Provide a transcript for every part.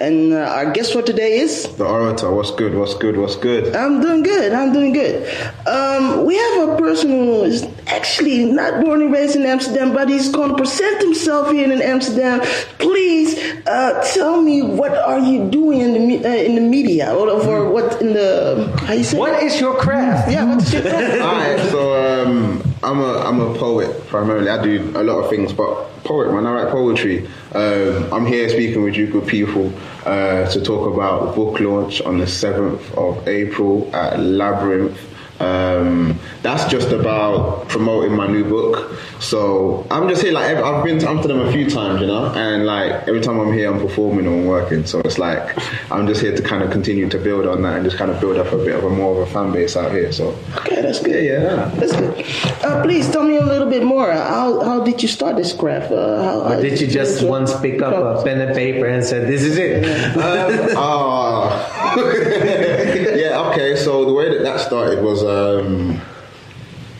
and uh, our guest for today is. The orator. What's good? What's good? What's good? I'm doing good. I'm doing good. Um, we have a person who is actually not born and raised in Amsterdam, but he's going to present himself here in Amsterdam. Please uh, tell me what are you doing in the me- uh, in the media or, or what in the how you say? What is your craft? Yeah, what's your craft? All right. So um, I'm a I'm a poet primarily. I do a lot of things, but poet man. I write poetry. Um, I'm here speaking with you good people uh, to talk about book launch on the 7th of April at Labyrinth. Um, that's just about promoting my new book. So I'm just here, like I've been to Amsterdam a few times, you know, and like every time I'm here, I'm performing or I'm working. So it's like I'm just here to kind of continue to build on that and just kind of build up a bit of a more of a fan base out here. So Okay, that's good. Yeah, yeah. that's good. Uh, please tell me a little bit more. How how did you start this craft? Uh, how, Or did you just once pick up a pen and paper and said, "This is it"? um, ah. yeah, okay. So the way that started was, um,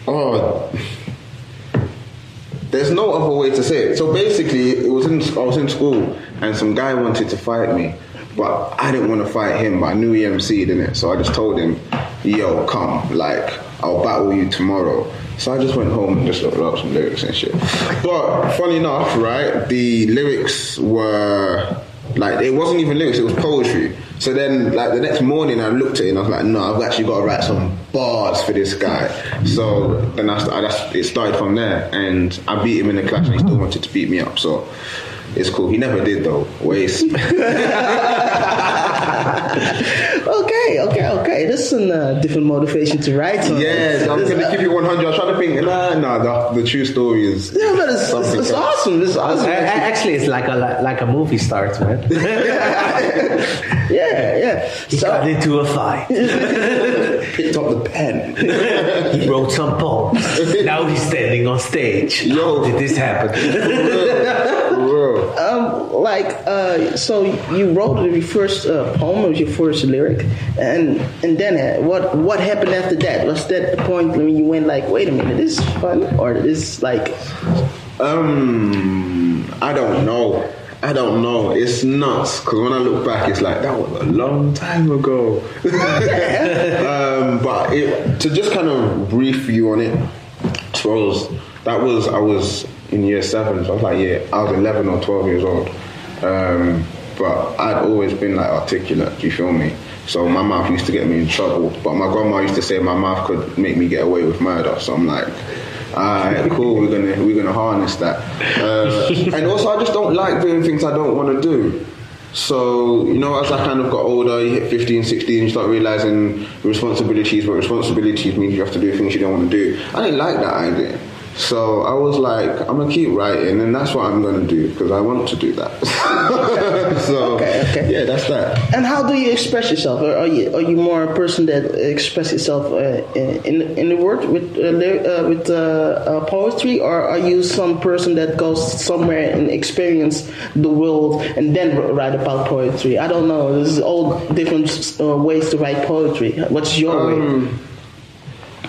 oh, there's no other way to say it. So basically, it was in I was in school, and some guy wanted to fight me, but I didn't want to fight him. But I knew he MC'd in it, so I just told him, "Yo, come, like I'll battle you tomorrow." So I just went home and just wrote some lyrics and shit. But funny enough, right, the lyrics were like it wasn't even lyrics; it was poetry. So then, like the next morning, I looked at it and I was like, "No, I've actually got to write some bars for this guy." So then I, I it started from there, and I beat him in the clash, and he still wanted to beat me up. So it's cool. He never did though. Waste. Okay, okay, okay. This is a uh, different motivation to write. on. yes, I'm gonna give you 100. I was trying to think. Nah, nah. The, the true story is Yeah, but it's, it's, it's awesome. It's awesome. A- a- Actually, it's like a like a movie starts, man. yeah, yeah. He So, got into a fight. Picked up the pen. He wrote some poems. Now he's standing on stage. Yo. How did this happen? Um, like, uh, so you wrote your first uh, poem, it was your first lyric, and and then uh, what what happened after that? Was that the point when you went like, wait a minute, this is fun, or this is like, Um, I don't know. I don't know. It's nuts because when I look back, it's like that was a long time ago. um, but it, to just kind of brief you on it, I suppose that was I was in year seven. So I was like, yeah, I was eleven or twelve years old. Um, but I'd always been like articulate. Do you feel me? So my mouth used to get me in trouble. But my grandma used to say my mouth could make me get away with murder. So I'm like. Alright, cool. We're gonna we're gonna harness that, uh, and also I just don't like doing things I don't want to do. So you know, as I kind of got older, you hit 15, 16, you start realizing responsibilities. But responsibilities means you have to do things you don't want to do. I didn't like that idea. So I was like, I'm gonna keep writing, and that's what I'm gonna do because I want to do that. so Okay, okay. yeah, that's that. and how do you express yourself? Are you are you more a person that expresses yourself uh, in in the word with uh, uh, with uh, uh, poetry, or are you some person that goes somewhere and experience the world and then write about poetry? I don't know. There's all different uh, ways to write poetry. What's your way?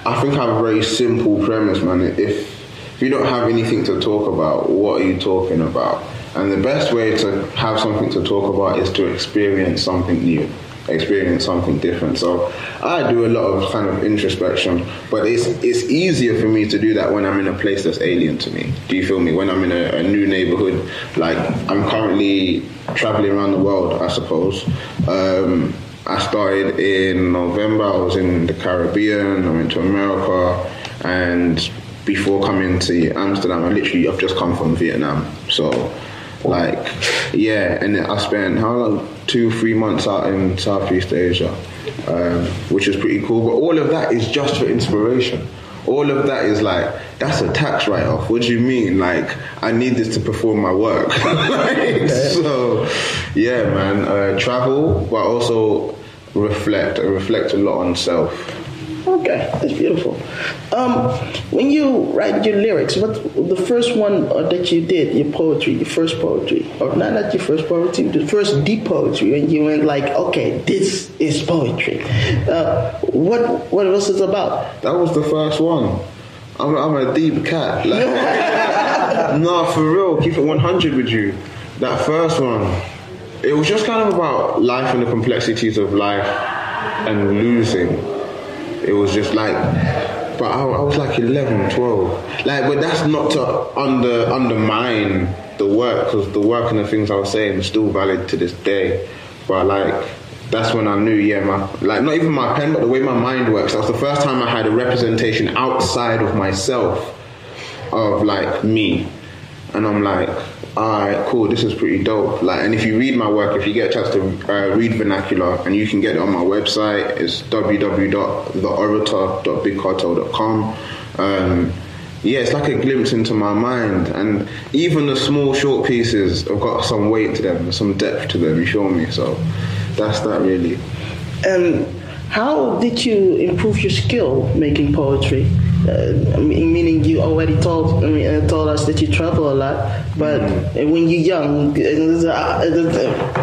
I think I have a very simple premise, man. If if you don't have anything to talk about, what are you talking about? And the best way to have something to talk about is to experience something new, experience something different. So I do a lot of kind of introspection, but it's it's easier for me to do that when I'm in a place that's alien to me. Do you feel me? When I'm in a, a new neighborhood, like I'm currently traveling around the world, I suppose. Um, I started in November. I was in the Caribbean. I went to America, and before coming to Amsterdam, I literally I've just come from Vietnam. So, like, yeah, and then I spent how long? Two, three months out in Southeast Asia, um, which is pretty cool. But all of that is just for inspiration. All of that is like that's a tax write-off. What do you mean? Like I need this to perform my work. Like, so, yeah, man. Uh, travel, but also reflect. I reflect a lot on self. Okay, that's beautiful. Um, when you write your lyrics, what the first one uh, that you did, your poetry, your first poetry, or not not your first poetry, the first deep poetry, and you went like, okay, this is poetry. Uh, what what was it about? That was the first one. I'm, I'm a deep cat. Like, nah, for real. Keep it 100 with you. That first one. It was just kind of about life and the complexities of life and losing. It was just like, but I, I was like 11, 12. Like, but that's not to under undermine the work because the work and the things I was saying is still valid to this day. But like, that's when I knew, yeah, my like not even my pen, but the way my mind works. That was the first time I had a representation outside of myself of like me, and I'm like, all right, cool, this is pretty dope. Like, and if you read my work, if you get a chance to uh, read vernacular, and you can get it on my website, it's www.theorator.bigcartel.com. Um, yeah, it's like a glimpse into my mind, and even the small short pieces have got some weight to them, some depth to them. You feel me? So that's that really. And how did you improve your skill making poetry? Uh, meaning you already told uh, told us that you travel a lot, but when you're young, this is a-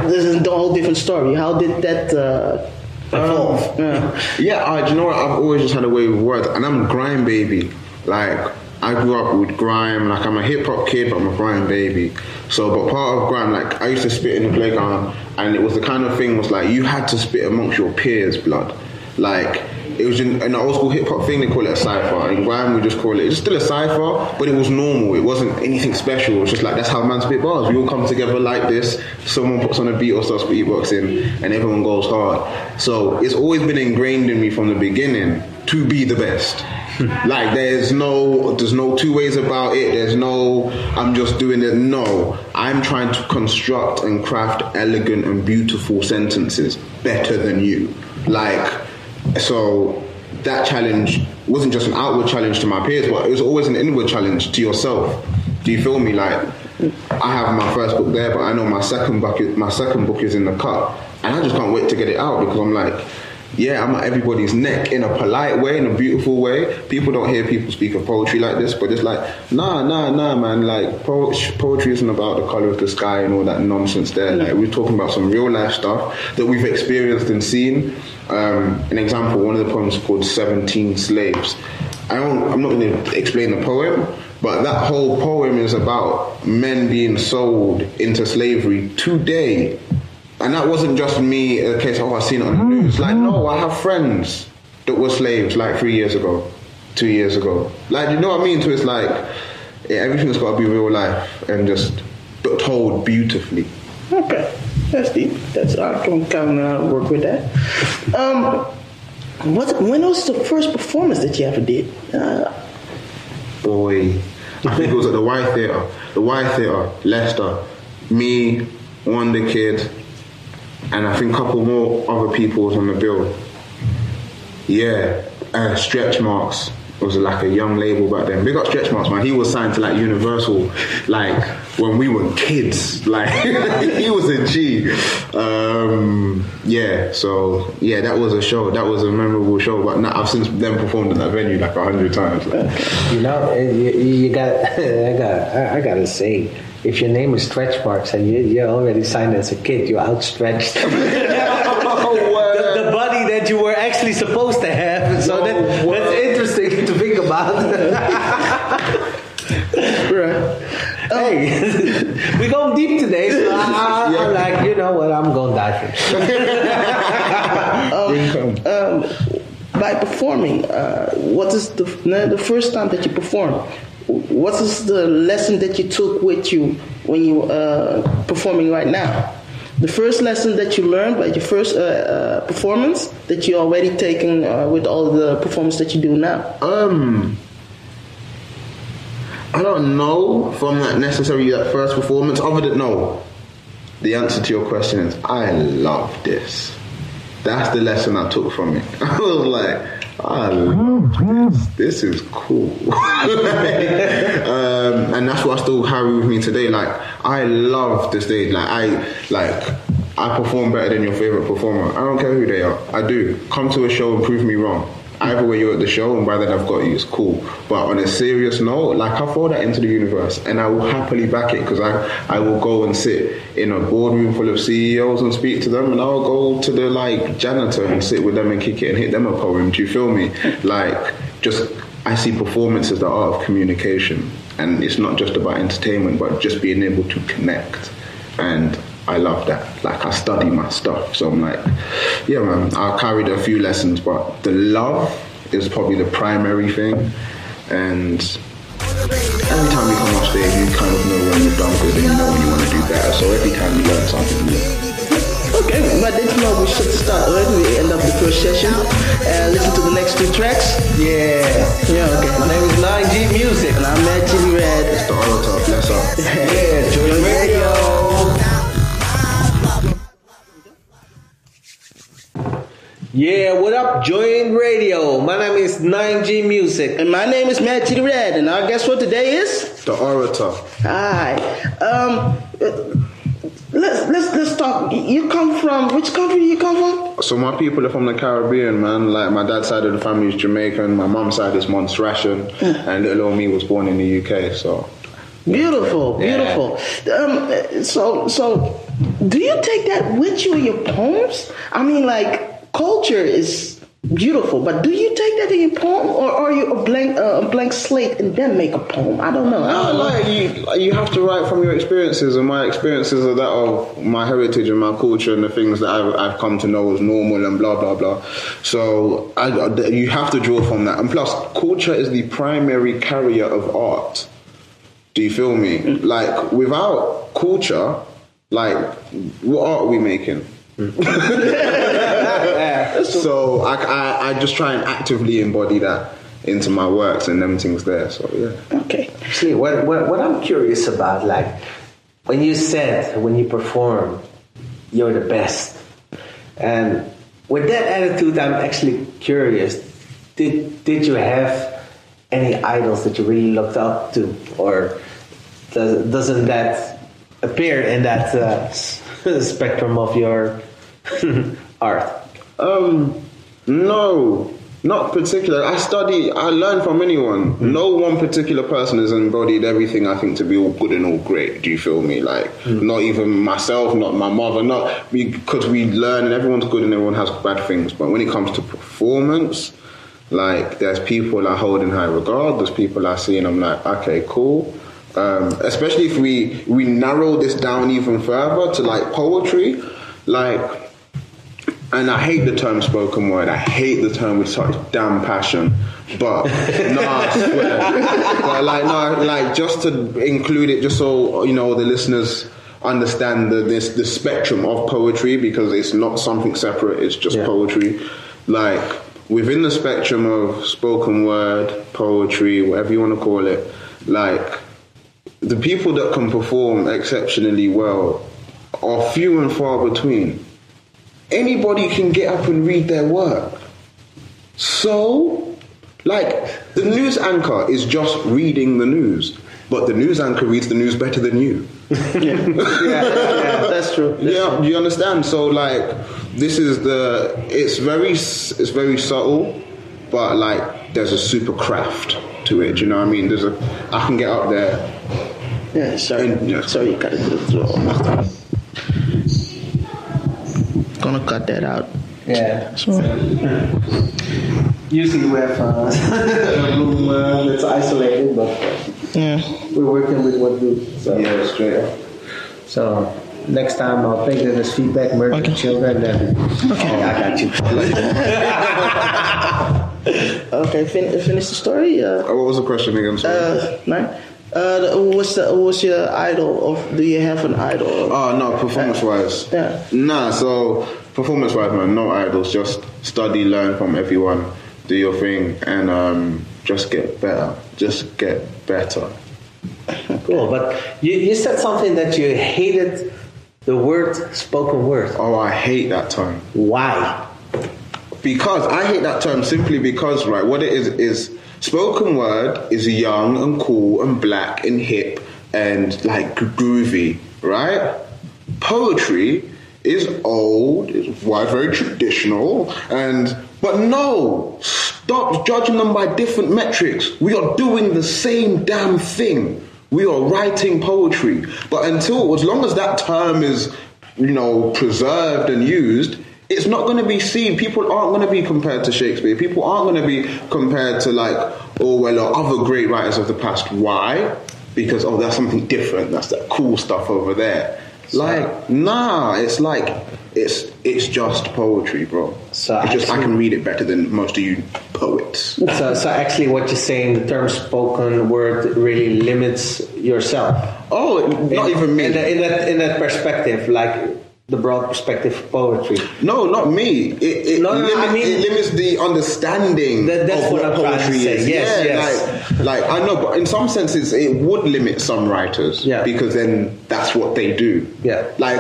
this is a whole different story. How did that uh, evolve? Yeah. Yeah, I, do you know what? I've always just had a way with words, and I'm a grime baby. Like I grew up with grime. Like I'm a hip hop kid, but I'm a grime baby. So, but part of grime, like I used to spit in the playground, and it was the kind of thing was like you had to spit amongst your peers, blood. Like it was in an old school hip hop thing. They call it a cipher. In grime, we just call it. It's still a cipher, but it was normal. It wasn't anything special. It was just like that's how man spit bars. We all come together like this. Someone puts on a beat or starts beatboxing, and everyone goes hard. So it's always been ingrained in me from the beginning to be the best. like there's no there's no two ways about it there's no i'm just doing it no i'm trying to construct and craft elegant and beautiful sentences better than you like so that challenge wasn't just an outward challenge to my peers but it was always an inward challenge to yourself. Do you feel me? Like i have my first book there but i know my second book my second book is in the cut. And i just can't wait to get it out because i'm like yeah, I'm at everybody's neck in a polite way, in a beautiful way. People don't hear people speak of poetry like this, but it's like, nah, nah, nah, man. Like, po- poetry isn't about the color of the sky and all that nonsense there. Like, we're talking about some real life stuff that we've experienced and seen. Um, an example, one of the poems called 17 Slaves. I don't, I'm not going to explain the poem, but that whole poem is about men being sold into slavery today. And that wasn't just me, a case, oh, I've seen it on the news. Like, no, I have friends that were slaves like three years ago, two years ago. Like, you know what I mean? So it's like, yeah, everything's got to be real life and just but told beautifully. Okay, that's deep. That's I can kind of work with that. Um, what when was the first performance that you ever did? Uh, Boy, I think it was at the Y Theatre. The Y Theatre, Leicester. Me, Wonder Kid, and I think a couple more other people was on the bill. Yeah, uh, Stretch Marks was like a young label back then. Big up Stretch Marks, man. He was signed to like Universal, like when we were kids. Like he was a G. Um, yeah, so yeah, that was a show. That was a memorable show. But now I've since then performed in that venue like a hundred times. You know, you, you got. I got. I, I gotta say, if your name is Stretch Marks and you, you're already signed as a kid, you're outstretched. the, the body that you were actually supposed to have. So that, that's interesting to think about. right. hey, we going deep today. So I'm like, you know what? I'm going diving. Um, by performing, uh, what is the the first time that you perform? What is the lesson that you took with you when you uh, performing right now? The first lesson that you learned by your first uh, uh, performance that you already taken uh, with all the performance that you do now. Um, I don't know from that necessarily that first performance. Other than no, the answer to your question is I love this. That's the lesson I took from it. I was like, Love this. This is cool. um, and that's what I still carry with me today. Like I love the stage. Like I like I perform better than your favorite performer. I don't care who they are. I do. Come to a show and prove me wrong. Either way you're at the show and by then I've got you, it's cool. But on a serious note, like I throw that into the universe and I will happily back it because I, I will go and sit in a boardroom full of CEOs and speak to them and I'll go to the like janitor and sit with them and kick it and hit them a poem. Do you feel me? Like just I see performance as the art of communication and it's not just about entertainment but just being able to connect. And I love that. Like I study my stuff, so I'm like, yeah, man. I carried a few lessons, but the love is probably the primary thing, and every time you come off stage, you kind of know when you've done good and you know when you want to do better. So every time you learn something new. Okay, but this know we should start already. We end up the first session and listen to the next two tracks. Yeah. Yeah, okay. My name is 9G Music. And I'm Matt Red. The orator, bless up. Yeah, Joy Radio. Yeah, what up, Join Radio? My name is 9G Music. And my name is Matt Chili Red. And I guess what today is. The orator. Hi. Um. Let's let's let's talk. You come from which country? Do you come from? So my people are from the Caribbean, man. Like my dad's side of the family is Jamaican, my mom's side is Montserratian, and little old me was born in the UK. So Beautiful, Yeah. beautiful. Um, so, so, do you take that with you in your poems? I mean, like, culture is beautiful, but do you take that in your poem, or are you a blank, uh, a blank slate and then make a poem? I don't know. I don't like you, like, you have to write from your experiences, and my experiences are that of my heritage and my culture and the things that I've, I've come to know as normal and blah blah blah. So I, you have to draw from that, and plus, culture is the primary carrier of art. Do you feel me? Like without culture, like what art are we making? so I, I, I just try and actively embody that into my works and them things there. So yeah. Okay. See, what, what, what I'm curious about, like, when you said, when you perform, you're the best. And with that attitude, I'm actually curious. Did, did you have any idols that you really looked up to? Or does, doesn't that appear in that uh, spectrum of your art? Um, no, not particular. I study, I learn from anyone. No one particular person has embodied everything I think to be all good and all great. Do you feel me? Like, not even myself, not my mother, not because we learn and everyone's good and everyone has bad things. But when it comes to performance, like, there's people I hold in high regard. There's people I see and I'm like, okay, cool. Um, especially if we we narrow this down even further to like poetry, like and I hate the term spoken word. I hate the term with such damn passion. But no, I swear. but like no, like just to include it, just so you know the listeners understand the this the spectrum of poetry because it's not something separate. It's just Yeah. poetry. Like within the spectrum of spoken word, poetry, whatever you want to call it, like the people that can perform exceptionally well are few and far between anybody can get up and read their work. So, like, the news anchor is just reading the news, but the news anchor reads the news better than you. Yeah, that's true. That's yeah, true. you understand? So, like, this is the. It's very, it's very subtle, but like, there's a super craft to it. Do you know what I mean? There's a. I can get up there. Yeah, sorry. And- yeah. Sorry, you got to do it. Gonna cut that out. Yeah. So, Usually we have uh, a room uh, that's isolated, but uh, yeah. we're working with what we. So, Yeah, straight up. so next time I'll take that as feedback, murder Okay. children, then okay. I got you. Okay, fin- finish the story. Uh, Oh, What was the question again? Sorry. uh, nine. Uh, what's the what's your idol? Of do you have an idol? Oh no, performance wise. Yeah. Nah, so performance wise, man, no idols. Just study, learn from everyone, do your thing, and um, just get better. Just get better. Cool, but you, you said something that you hated the word spoken word. Oh, I hate that term Why? because I hate that term simply because right, what it is is spoken word is young and cool and black and hip and like groovy, right? Poetry is old, it's wide, very traditional, and but no, stop judging them by different metrics. We are doing the same damn thing. We are writing poetry, but until as long as that term is, you know, preserved and used, it's not going to be seen. People aren't going to be compared to Shakespeare. People aren't going to be compared to like oh, Orwell or other great writers of the past. Why? Because oh, that's something different. That's that cool stuff over there. Like, nah, it's like it's it's just poetry, bro. So it's just I can read it better than most of you poets. So, so actually, what you're saying, the term spoken word really limits yourself. Oh, not In- even me. In, that- in that in that perspective, like the broad perspective of poetry. No, not me. It, it, No, no, limits, I mean- it limits the understanding That- that's of what what, poetry is. Yes, yeah, yes. Like, like I know, but in some senses, it would limit some writers. Yeah. Because then that's what they do. Yeah. Like,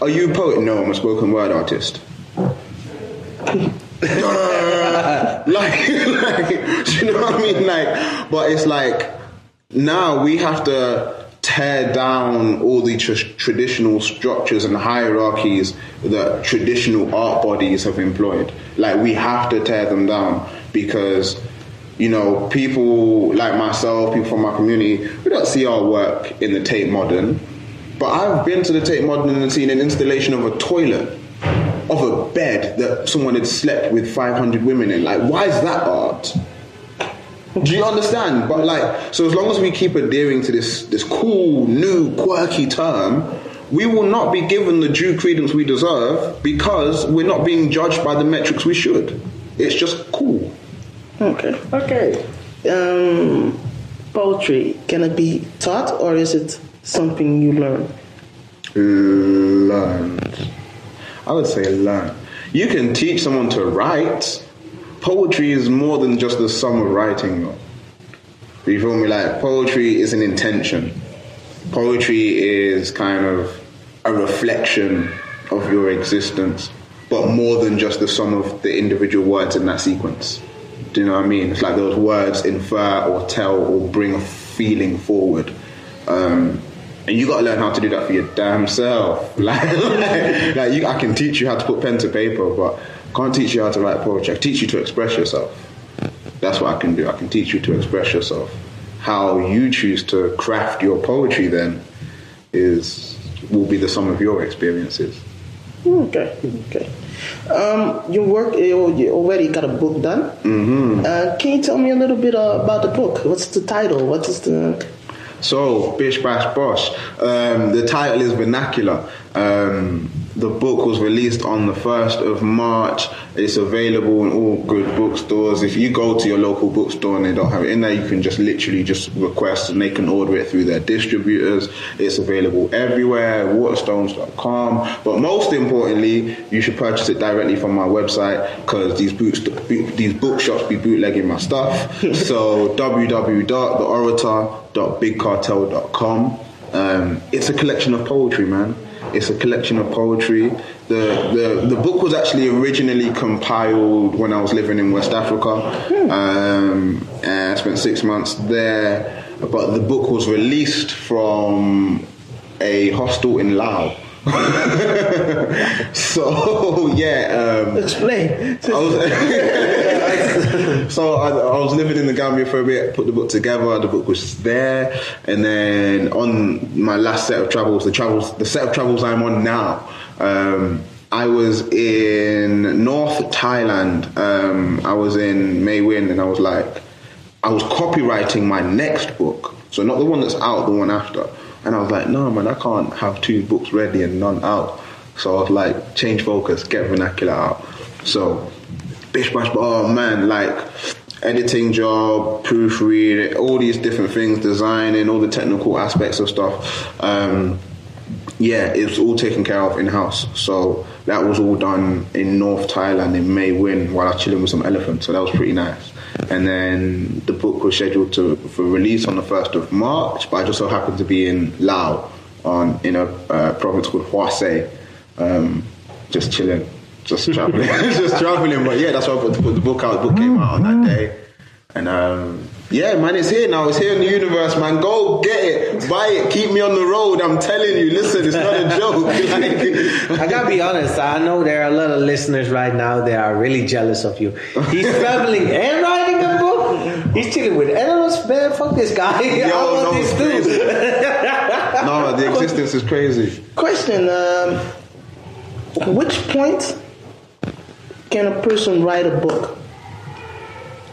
are you a poet? No, I'm a spoken word artist. like, like, do you know what I mean? Like, but it's like now we have to tear down all the tr- traditional structures and hierarchies that traditional art bodies have employed. Like, we have to tear them down because. You know, people like myself, people from my community, we don't see our work in the Tate Modern, but I've been to the Tate Modern and seen an installation of a toilet, of a bed that someone had slept with 500 women in. Like, why is that art? Do you understand? But like, so as long as we keep adhering to this this cool, new, quirky term, we will not be given the due credence we deserve because we're not being judged by the metrics we should. It's just cool. Okay. Okay. Um, poetry can it be taught or is it something you learn? learned. I would say learn. You can teach someone to write. Poetry is more than just the sum of writing. You feel me? Like poetry is an intention. Poetry is kind of a reflection of your existence, but more than just the sum of the individual words in that sequence. Do you know what I mean? It's like those words infer or tell or bring a feeling forward. Um, and you gotta learn how to do that for your damn self. Like, like, like you, I can teach you how to put pen to paper, but can't teach you how to write poetry. I can teach you to express yourself. That's what I can do. I can teach you to express yourself. How you choose to craft your poetry then is will be the sum of your experiences. Okay, okay. Um, you work. You you already got a book done. Mm-hmm. Uh, can you tell me a little bit uh, about the book? What's the title? What is the? So, Bish Bash Bosh. Um, the title is Vernacular. Um, the book was released on the 1st of March. It's available in all good bookstores. If you go to your local bookstore and they don't have it in there, you can just literally just request and they can order it through their distributors. It's available everywhere, waterstones.com. But most importantly, you should purchase it directly from my website because these, books, these bookshops be bootlegging my stuff. so, www.theorator.bigcartel.com. Um, it's a collection of poetry, man. It's a collection of poetry. The, the the book was actually originally compiled when I was living in West Africa. Um, and I spent six months there. But the book was released from a hostel in Laos. so yeah, um, Explain. I was, so I, I was living in the Gambia for a bit, put the book together, the book was there, and then on my last set of travels, the travels, the set of travels I'm on now, um, I was in North Thailand. Um, I was in Mae Win, and I was like, I was copywriting my next book, so not the one that's out, the one after. And I was like, no, man, I can't have two books ready and none out. So I was like, change focus, get vernacular out. So, bish bash, oh man, like editing job, proofread, all these different things, designing, all the technical aspects of stuff. Um, yeah, it was all taken care of in house. So that was all done in North Thailand in Mae Win while I was chilling with some elephants. So that was pretty nice. And then the book was scheduled to for release on the first of March, but I just so happened to be in Laos on in a uh, province called Huay Xai, um, just chilling, just traveling, just traveling. But yeah, that's why I put, put the book out. The book came out on that day. And um, yeah, man, it's here now. It's here in the universe, man. Go get it, buy it, keep me on the road. I'm telling you, listen, it's not a joke. Like, I gotta be honest. I know there are a lot of listeners right now that are really jealous of you. He's traveling and writing a book. He's chilling with animals. Man, fuck this guy. I Yo, want no, this it's too. no, the existence is crazy. Question: um, Which point can a person write a book?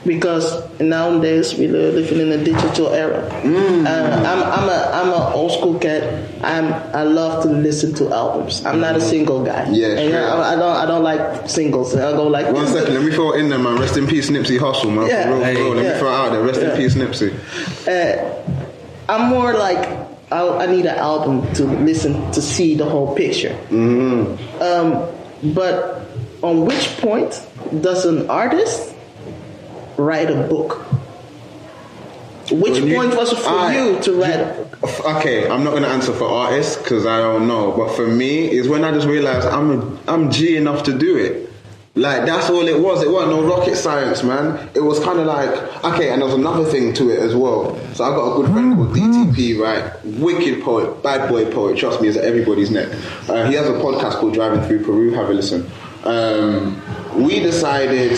Because nowadays we are living in a digital era. Mm. Uh, I'm I'm a I'm an old school cat. I'm I love to listen to albums. I'm not a single guy. Yeah, and sure. I, I don't I don't like singles. I go like One second, let me throw it in there, man. Rest in peace, Nipsey Hussle, man. Yeah. For real, real. Let Yeah. me throw it out there. Rest Yeah. in peace, Nipsey. I'm more like I, I need an album to listen to see the whole picture. Mm-hmm. Um, but on which point does an artist write a book? Which you- point was for I- you to write? Okay, I'm not gonna answer for artists because I don't know. But for me, is when I just realized I'm a, I'm G enough to do it. Like that's all it was. It wasn't no rocket science, man. It was kind of like okay, and there's another thing to it as well. So I got a good friend called DTP, right? Wicked poet, bad boy poet. Trust me, is at everybody's neck. Uh, he has a podcast called Driving Through Peru. Have a listen. Um, we decided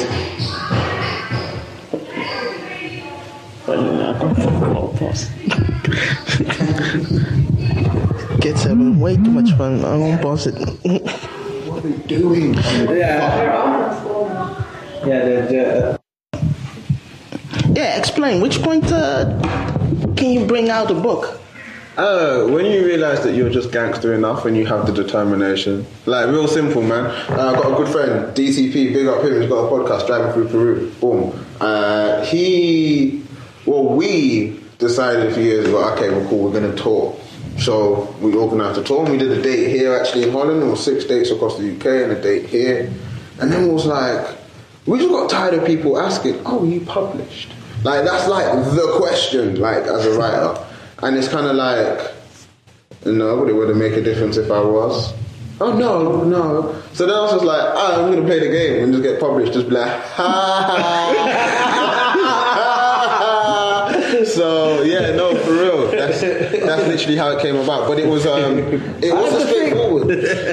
Kids having way too much fun. I won't pause it. what are we doing? Yeah. Yeah, the, the, yeah, explain. Which point uh, can you bring out a book? Uh, when you realize that you're just gangster enough and you have the determination, like real simple, man. Uh, I've got a good friend, DTP, big up him. He's got a podcast, Driving Through Peru. Boom. Uh, he, well, we decided a few years ago, okay, well, cool, we're gonna tour. So we organised a tour. and We did a date here, actually in Holland. Was six dates across the UK and a date here. And then it was like, we just got tired of people asking, "Oh, you published?" Like that's like the question, like as a writer, and it's kind of like, no, but it wouldn't make a difference if I was. Oh no, no. So then I was just like, oh, I'm gonna play the game and just get published. Just be like, ha. so That's literally how it came about. But it was um, it wasn't straightforward.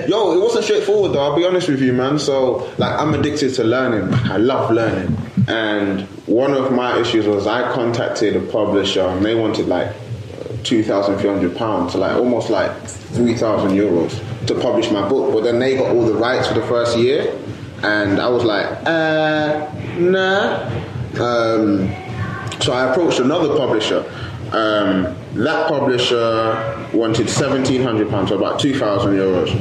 Yo, it wasn't straightforward though. I'll be honest with you, man. So like, I'm addicted to learning. I love learning. And one of my issues was I contacted a publisher and they wanted like two thousand three hundred pounds, so like almost like three thousand euros to publish my book. But then they got all the rights for the first year, and I was like, uh, nah. Um, so I approached another publisher. Um, that publisher wanted seventeen hundred pounds, so about two thousand euros,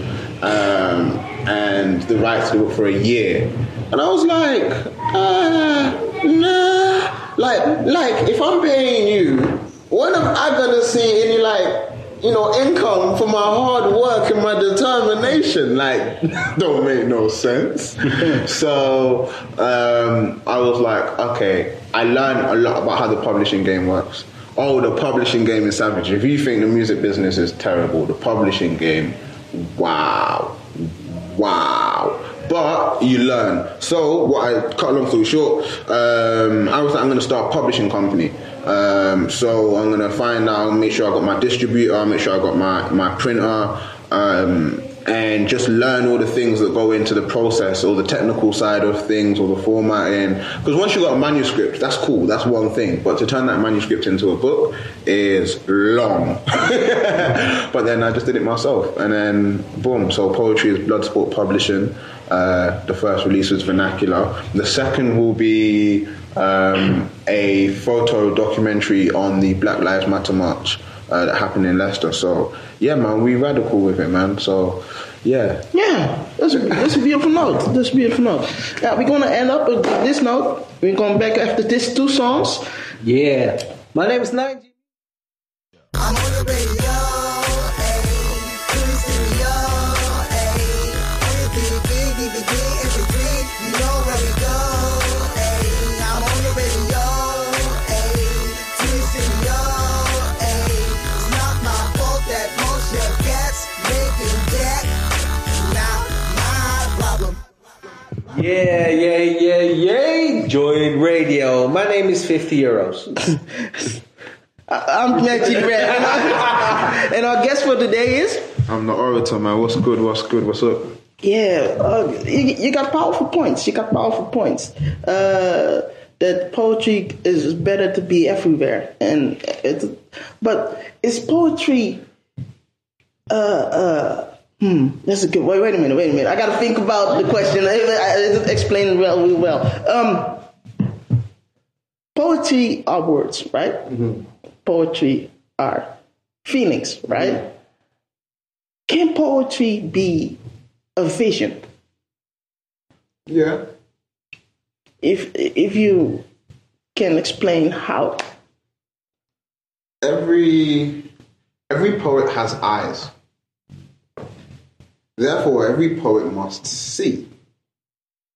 um, and the rights to the book for a year. And I was like, uh, nah. Like, like if I'm paying you, when am I gonna see any like, you know, income for my hard work and my determination? Like, don't make no sense. so um, I was like, okay. I learned a lot about how the publishing game works. Oh, the publishing game is savage. If you think the music business is terrible, the publishing game, wow, wow. But you learn. So what I cut long story short, um, I was like, I'm going to start a publishing company. Um, so I'm going to find out, make sure I got my distributor, make sure I got my my printer. Um, and just learn all the things that go into the process, or the technical side of things, or the formatting. Because once you've got a manuscript, that's cool, that's one thing. But to turn that manuscript into a book is long. but then I just did it myself, and then boom. So poetry is Bloodsport Publishing. Uh, the first release was Vernacular. The second will be um, a photo documentary on the Black Lives Matter march uh, that happened in Leicester. So yeah, man, we radical with it, man. So yeah, Yeah, that's a, that's a beautiful note. That's a beautiful note. Yeah, we're gonna end up with this note. We're going back after these two songs. yeah. My name is Nigel. Yeah, yeah, yeah, yeah. Join radio. My name is 50 euros. I- I'm Magic Red, and, our- and our guest for today is I'm the orator, man. What's good? What's good? What's up? yeah. Uh, you, you got powerful points. You got powerful points. Uh, that poetry is better to be everywhere, and it's, but is poetry uh, uh, hmm, that's a good. Wait, wait a minute. Wait a minute. I got to think about the question. I, I, I explain it well, well. Um, poetry are words, right? Poetry are feelings, right? Can poetry be a vision? Yeah. If if you can explain how. every every poet has eyes. Therefore, every poet must see.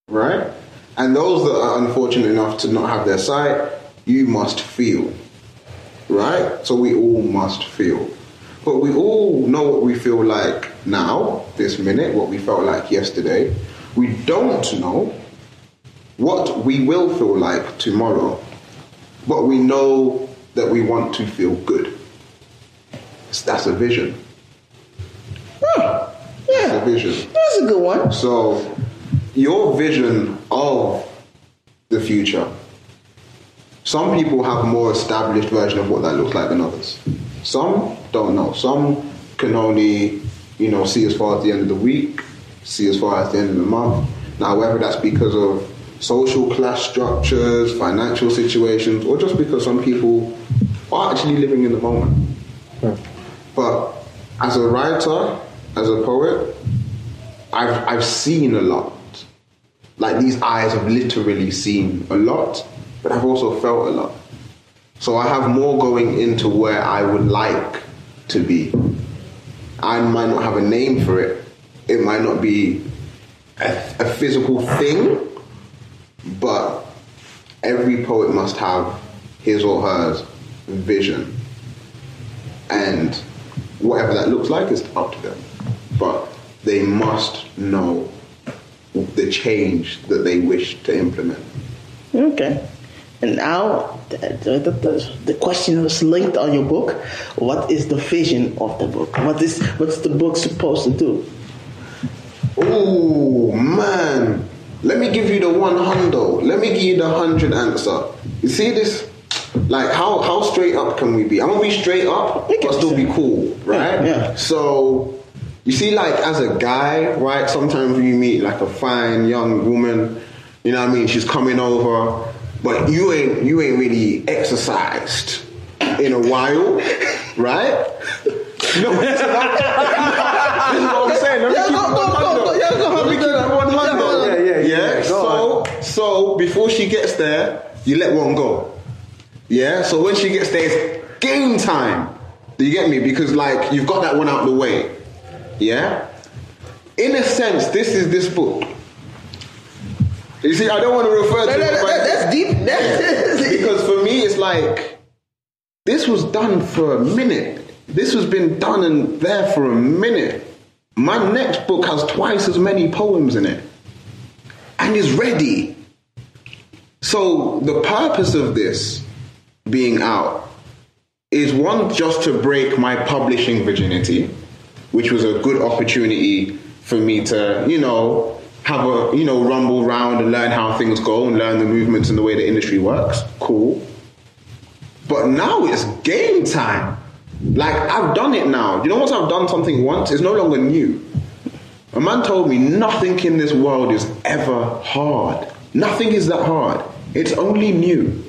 Right? And those that are unfortunate enough to not have their sight, you must feel. Right? So we all must feel. But we all know what we feel like now, this minute, what we felt like yesterday. We don't know what we will feel like tomorrow but we know that we want to feel good. That's a vision. Huh, yeah, a vision. that's a good one. So, your vision of the future. Some people have a more established version of what that looks like than others. Some don't know. Some can only, you know, see as far as the end of the week, see as far as the end of the month. Now, whether that's because of social class structures, financial situations, or just because some people are actually living in the moment. Hmm. But as a writer, as a poet, I've I've seen a lot. Like these eyes have literally seen a lot, but I've also felt a lot. So I have more going into where I would like to be. I might not have a name for it. It might not be a, a physical thing, but every poet must have his or her vision. And whatever that looks like is up to them. But they must know the change that they wish to implement. Okay. And now the, the, the, question was linked on your book. What is the vision of the book? What is what's the book supposed to do? Oh man, let me give you the one hundo. Let me give you the hundred answer. You see this? Like how how straight up can we be? I'm gonna be straight up, but still be cool, right? Yeah. So you see, like as a guy, right? Sometimes you meet like a fine young woman. You know what I mean? She's coming over, but you ain't you ain't really exercised in a while, right? No, this is what I'm saying. Let me Yeah, keep go, go, go, go. Yeah, go, Let me keep yeah, it 100. yeah, yeah, yeah, Yeah. yeah. So, Go so before she gets there, you let one go. Yeah. So when she gets there, it's game time. Do you get me? Because like you've got that one out the way. Yeah. In a sense, this is this book. You see, I don't want to refer to That- it that- that- that's deep. That's because for me it's like this was done for a minute this has been done and there for a minute my next book has twice as many poems in it and is ready so the purpose of this being out is one just to break my publishing virginity which was a good opportunity for me to you know have a you know rumble round and learn how things go and learn the movements and the way the industry works cool but now it's game time. Like I've done it now. You know, once I've done something once, it's no longer new. A man told me nothing in this world is ever hard. Nothing is that hard. It's only new.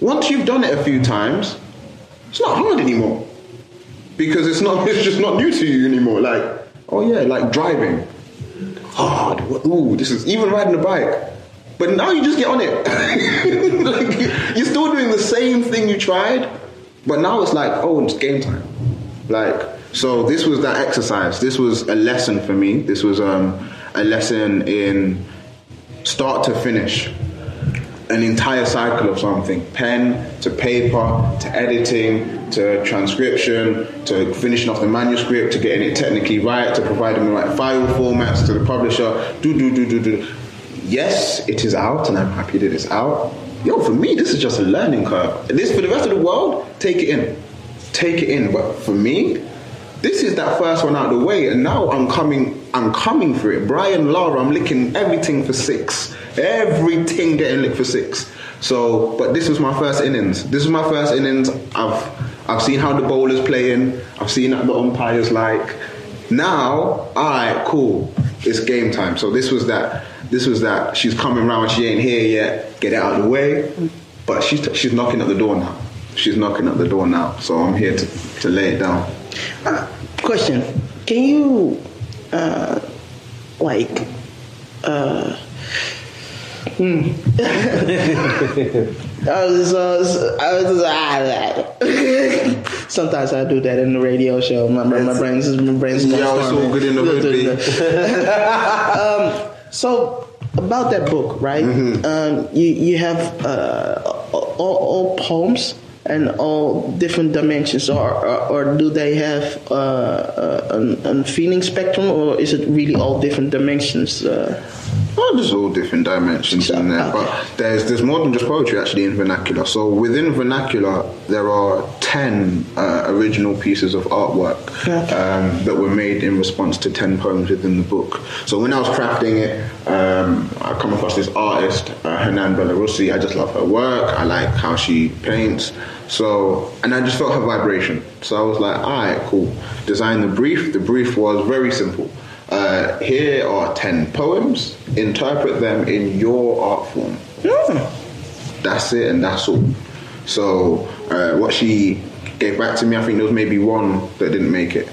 Once you've done it a few times, it's not hard anymore. Because it's not it's just not new to you anymore. Like, oh yeah, like driving. Hard. Ooh, this is even riding a bike. But now you just get on it. like, you're still doing the same thing you tried, but now it's like, oh, it's game time. Like, so this was that exercise. This was a lesson for me. This was um, a lesson in start to finish an entire cycle of something. Pen to paper to editing to transcription to finishing off the manuscript to getting it technically right to providing the right file formats to the publisher. Do do do do do. Yes it is out and i'm happy that it's out. Yo for me this is just a learning curve. This for the rest of the world take it in. Take it in. But for me this is that first one out of the way, and now I'm coming. I'm coming for it. Brian Lara, I'm licking everything for six. Everything getting licked for six. So, but this was my first innings. This is my first innings. I've I've seen how the bowlers playing. I've seen how the umpires like. Now, alright, cool. It's game time. So this was that. This was that. She's coming round. She ain't here yet. Get it out of the way. but she's she's knocking at the door now. She's knocking at the door now, so I'm here to, to lay it down. Uh, question: Can you, uh, like, uh, hmm. I was, uh, I was, ah, Sometimes I do that in the radio show. My, my, my brain's my brain's Yeah, going it's all stormy. good in the Look, hood, look, look. um, so about that book, right? Mm-hmm. Um, you you have uh, all, all poems and all different dimensions, or or, or do they have uh, uh, an, an feeling spectrum, or is it really all different dimensions? Uh, Well, there's all different dimensions in there, but there's there's more than just poetry actually in vernacular. So within vernacular, there are ten uh, original pieces of artwork um, that were made in response to ten poems within the book. So when I was crafting it, um, I come across this artist, uh, Hernan Belarussi. I just love her work. I like how she paints. So and I just felt her vibration. So I was like, all right, cool. Design the brief. The brief was very simple. Uh, here are 10 poems. Interpret them in your art form. Yeah. That's it, and that's all. So, uh, what she gave back to me, I think there was maybe one that didn't make it.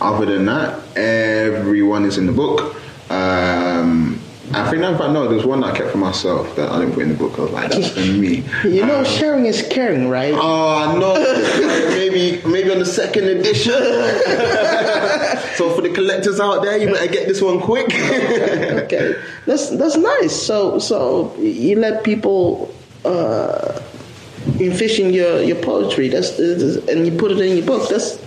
Other than that, everyone is in the book. Um, I think, in fact, no, there's one that I kept for myself that I didn't put in the book. I was like, that's for me. you know, Um, sharing is caring, right? Oh no! maybe maybe on the second edition. so for the collectors out there, you better get this one quick. okay, that's that's nice. So so you let people uh, envision your your poetry. That's and you put it in your book. That's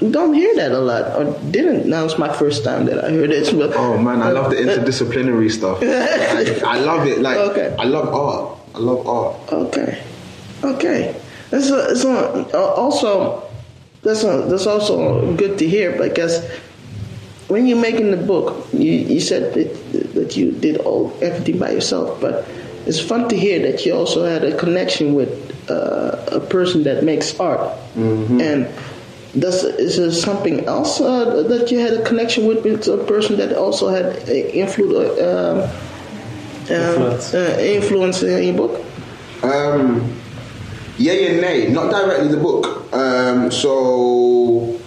don't hear that a lot or didn't. Now it's my first time that I heard it. But oh man, I love the uh, interdisciplinary stuff. I, I love it. Like Okay. I love art. I love art. Okay, okay. That's a, it's a, uh, also that's a, that's also good to hear because when you're making the book, you, you said that, that you did all everything by yourself, but it's fun to hear that you also had a connection with uh, a person that makes art. Mm-hmm. And does is there something else uh, that you had a connection with with a person that also had a influ- uh, um, Influence. uh, influence in your book? Um, yay and nay, not directly the book. Um, so,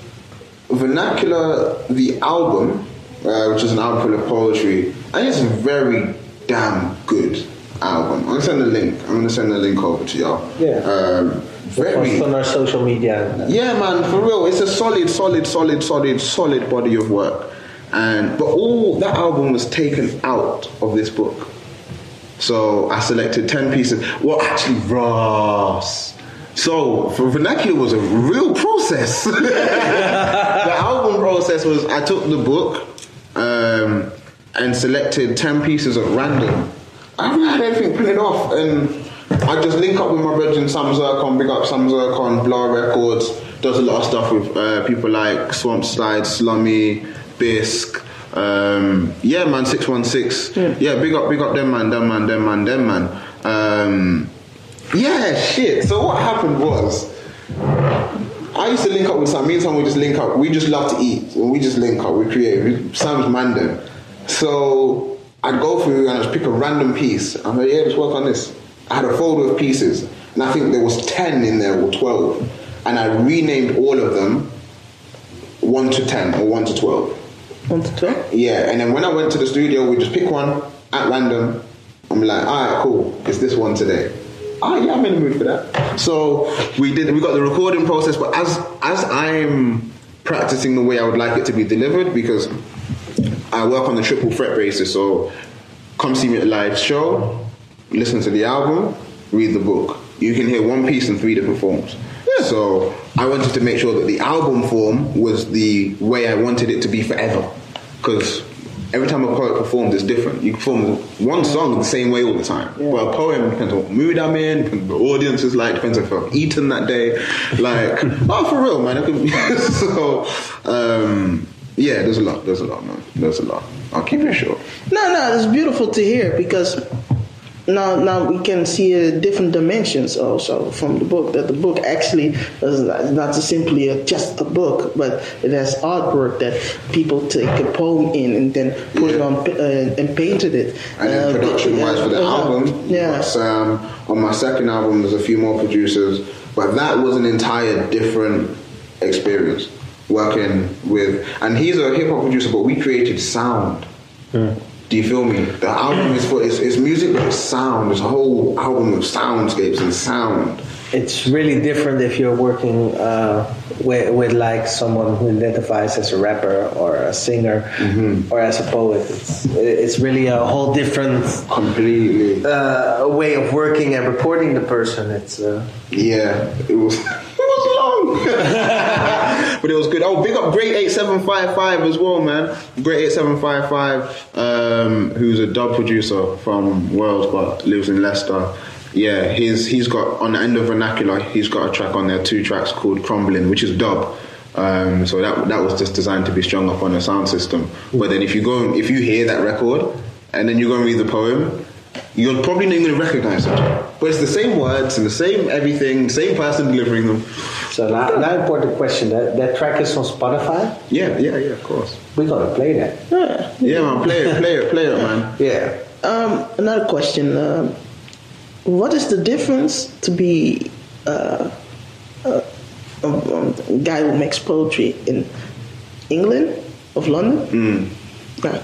Vernacular, the album, uh, which is an album full of poetry, and it's a very damn good album. I'm gonna send a link. I'm gonna send a link over to y'all. Yeah. Um, very. On our social media. Yeah, man, for real. It's a solid, solid, solid, solid, solid body of work. And but all that album was taken out of this book. So I selected ten pieces. Well, actually, Ross. So for vernacular was a real process. the album process was I took the book um, and selected ten pieces at random. I haven't had anything printed off, and I just link up with my brethren Sam Zircon, big up Sam Zircon, Blah Records. Does a lot of stuff with uh, people like Swamp Slide, Slummy, Bisk. Um, yeah, man, six one six. Yeah, big up, big up them man, them man, them man, them man. Um, yeah, shit. So what happened was, I used to link up with Sam. Me and Sam would just link up. We just love to eat. And we just link up. We create. We, Sam's man them. So I'd go through and I'd just pick a random piece. I'm like, yeah, let's work on this. I had a folder of pieces. And I think there was 10 in there or 12. And I renamed all of them 1 to 10 or 1 to 12. Want to talk? Yeah, and then when I went to the studio, we just pick one at random. I'm like, all right, cool. It's this one today. Ah, yeah, I'm in the mood for that. So we did. We got the recording process, but as as I'm practicing the way I would like it to be delivered, because I work on the triple threat basis. So come see me at a live show, listen to the album, read the book. You can hear one piece in three different forms. So I wanted to make sure that the album form was the way I wanted it to be forever. Because every time a poet performs, it's different. You perform one song the same way all the time. But a poem depends on what mood I'm in, depends on what the audience is like, depends if I've eaten that day. Like, oh, for real, man. So, um, yeah, there's a lot. There's a lot, man. There's a lot. I'll keep it short. No, no, it's beautiful to hear because now now we can see uh, different dimensions also from the book that the book actually is not, not simply a, just a book but it has artwork that people take a poem in and then put it on uh, and painted it And then Uh, production wise for the uh, album, yeah yeah. Sam. On my second album, there's a few more producers, but that was an entire different experience working with. And he's a hip hop producer, but we created sound. Do you feel me? The album is for it's, it's music, but it's sound. It's a whole album of soundscapes and sound. It's really different if you're working uh, with, with like someone who identifies as a rapper or a singer or as a poet. It's, it's really a whole different Completely. uh, way of working and recording the person. It's uh, Yeah, it was it was long, but it was good. Oh, big up Great Eight Seven Five Five as well, man. Great Eight Seven Five Five, um, who's a dub producer from Wales but lives in Leicester. Yeah, he's he's got on the end of vernacular. He's got a track on there, two tracks called Crumbling, which is dub. Um, so that that was just designed to be strung up on a sound system. But then if you go if you hear that record and then you go and read the poem, you're probably not even going to recognize it. But it's the same words and the same everything, same person delivering them. so now, now important question. That that track is on Spotify. Yeah, yeah, yeah, of course. We gotta play that. yeah. Yeah, man, play it, play it, play it, man. Yeah. Um, another question. Um, what is the difference to be uh, uh, a, a guy who makes poetry in England, of London? Right.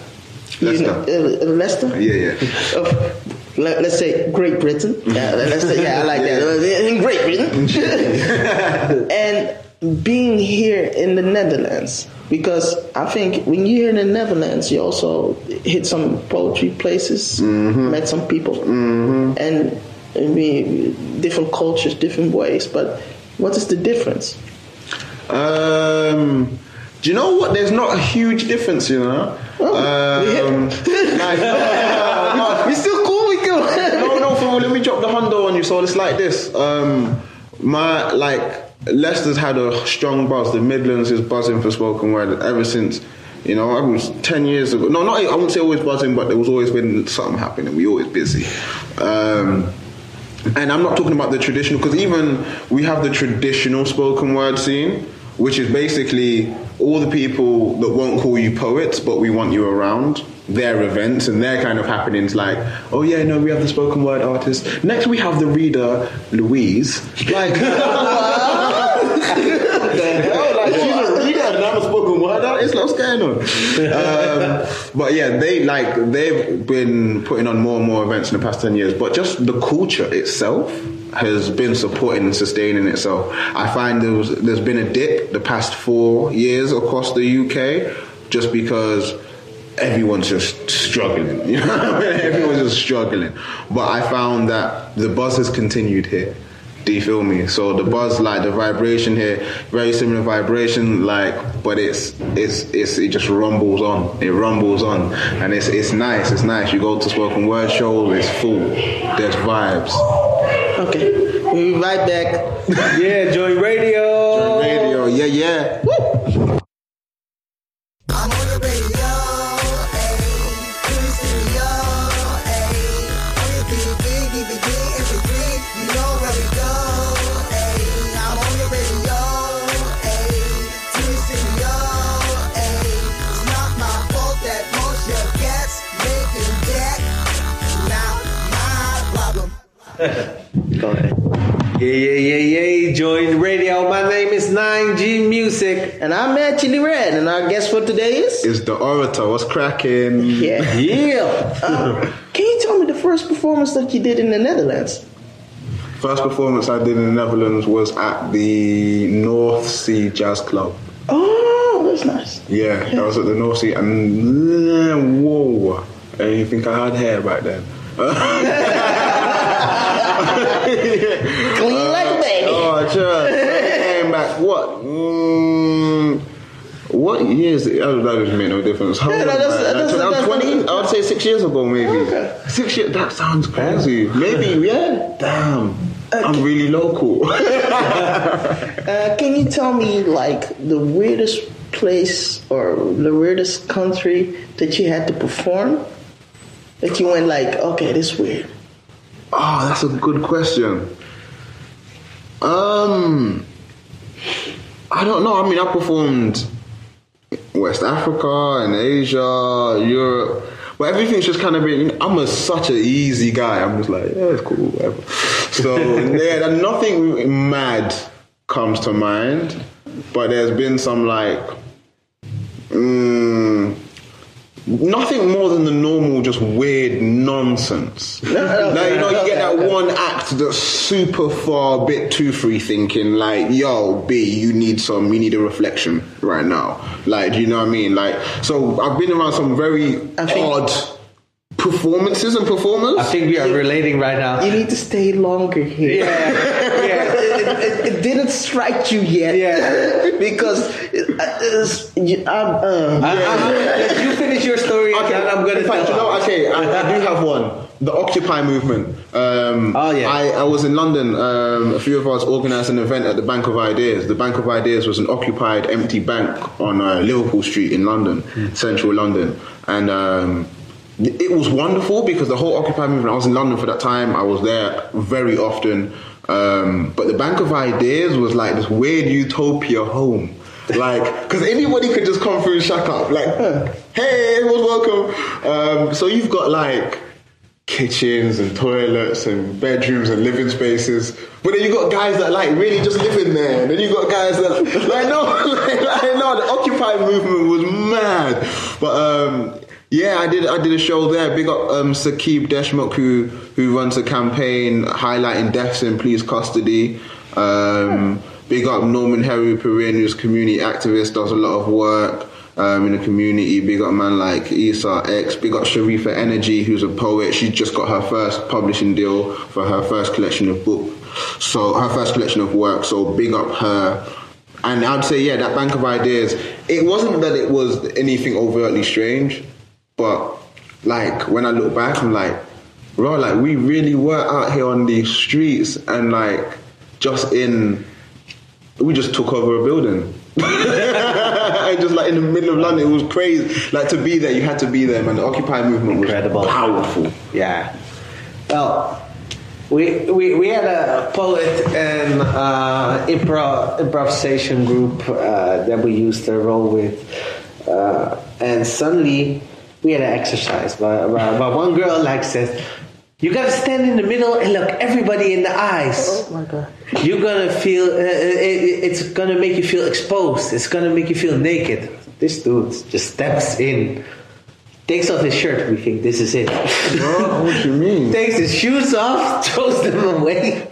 You know, Leicester. uh, Leicester? Yeah, yeah. Of, let, us say Great Britain. Yeah, let's say, yeah, I like that. In Great Britain. and being here in the Netherlands. Because I think when you're here in the Netherlands, you also hit some poetry places, met some people, and I mean, different cultures, different ways. But what is the difference? Um, do you know what? There's not a huge difference, you know. Um, no, We're still cool with you. no, no, for let me drop the hundo on you. So it's like this. Um, my like Leicester's had a strong buzz. The Midlands is buzzing for spoken word ever since. You know, I was ten years ago. No, not I wouldn't say always buzzing, but there was always been something happening. We always busy. Um, and I'm not talking about the traditional, because even we have the traditional spoken word scene, which is basically all the people that won't call you poets, but we want you around. Their events and their kind of happenings, like, oh yeah, no, we have the spoken word artist. Next, we have the reader, Louise. Like, the? Like, she's a reader and I'm a spoken word artist. Like, what's going on? Um, but yeah, they like they've been putting on more and more events in the past ten years. But just the culture itself has been supporting and sustaining itself. I find there was there's been a dip the past four years across the UK, just because everyone's just struggling. You know, everyone's just struggling. But I found that the buzz has continued here. Do you feel me? So the buzz, like the vibration here, very similar vibration, like, but it's it's it's it just rumbles on. It rumbles on, and it's it's nice. It's nice. You go to spoken word shows, it's full. There's vibes. Okay, we'll be right back. Yeah, Joy Radio. Radio, yeah, yeah. I'm Yeah, yeah, yeah, yeah. Join radio. My name is 9G Music. And I'm Chili Red, and our guest for today is. It's the orator. What's cracking? Yeah. Yeah. Um, can you tell me the first performance that you did in the Netherlands? First performance I did in the Netherlands was at the North Sea Jazz Club. Oh, that's nice. Yeah, that was at the North Sea, and whoa, I didn't think I had hair back then. Clean like a baby. Oh, sure. Came back. What? Mm, what years? Oh, that doesn't make no difference. How Yeah, old that's- I? that's- that's- 20. I would say six years ago, maybe. Okay. Six years. That sounds crazy. Maybe. Yeah. Damn. I'm really local. Uh, can you tell me like the weirdest place or the weirdest country that you had to perform? That you went like, okay, this is weird. Oh, that's a good question. Um, I don't know. I mean, I performed West Africa and Asia, Europe, but everything's just kind of been. I'm a, such an easy guy. I'm just like, yeah, it's cool, whatever. So yeah, nothing mad comes to mind, but there's been some like. Mm, Nothing more than the normal, just weird nonsense. like, you know, you get that one act that's super far, a bit too free thinking, like, yo, B, you need some, you need a reflection right now. Like, do you know what I mean? Like, so I've been around some very I think- odd performances and performers. I think we are relating right now. You need to stay longer here. Yeah, yeah. it, it, it didn't strike you yet. Yeah. because it's, you, I'm, uh, I, I, let you finish your story, and I'm gonna in fact, you know, okay, I, I do have one. The Occupy movement. Um, Oh, yeah. I, I was in London. Um, a few of us organised an event at the Bank of Ideas. The Bank of Ideas was an occupied, empty bank on uh, Liverpool Street in London, Hmm. central London, and. Um, it was wonderful because the whole Occupy movement. I was in London for that time. I was there very often. Um, but the Bank of Ideas was like this weird utopia home. Like, because anybody could just come through and shack up. Like, hey, everyone's welcome. Um, so you've got like kitchens and toilets and bedrooms and living spaces. But then you've got guys that like really just live in there. And then you got guys that like no, like, no. The Occupy movement was mad. But um, yeah, I did. I did a show there. Big up um, Sakib Deshmukh who who runs a campaign highlighting deaths in police custody. Um, big up Norman Harry Perrin, who's community activist, does a lot of work um, in the community. Big up man like Isa X. Big up Sharifa Energy, who's a poet. She just got her first publishing deal for her first collection of book. So her first collection of work. So big up her. And I'd say, yeah, that bank of ideas. It wasn't that it was anything overtly strange, but like when I look back, I'm like, bro, like we really were out here on these streets and like just in we just took over a building. And just like in the middle of London, it was crazy. Like to be there, you had to be there, man. The Occupy movement was Incredible. powerful. Yeah. Well, we we, we had a poet and uh, improv improvisation group uh, that we used to roll with, uh, and suddenly we had an exercise. But, but, but one girl like says, "You gotta stand in the middle and look everybody in the eyes." oh my god. You're gonna feel uh, it, it's gonna make you feel exposed. It's gonna make you feel naked. This dude just steps in, takes off his shirt. We think this is it. Bro, what you mean? takes his shoes off, throws them away,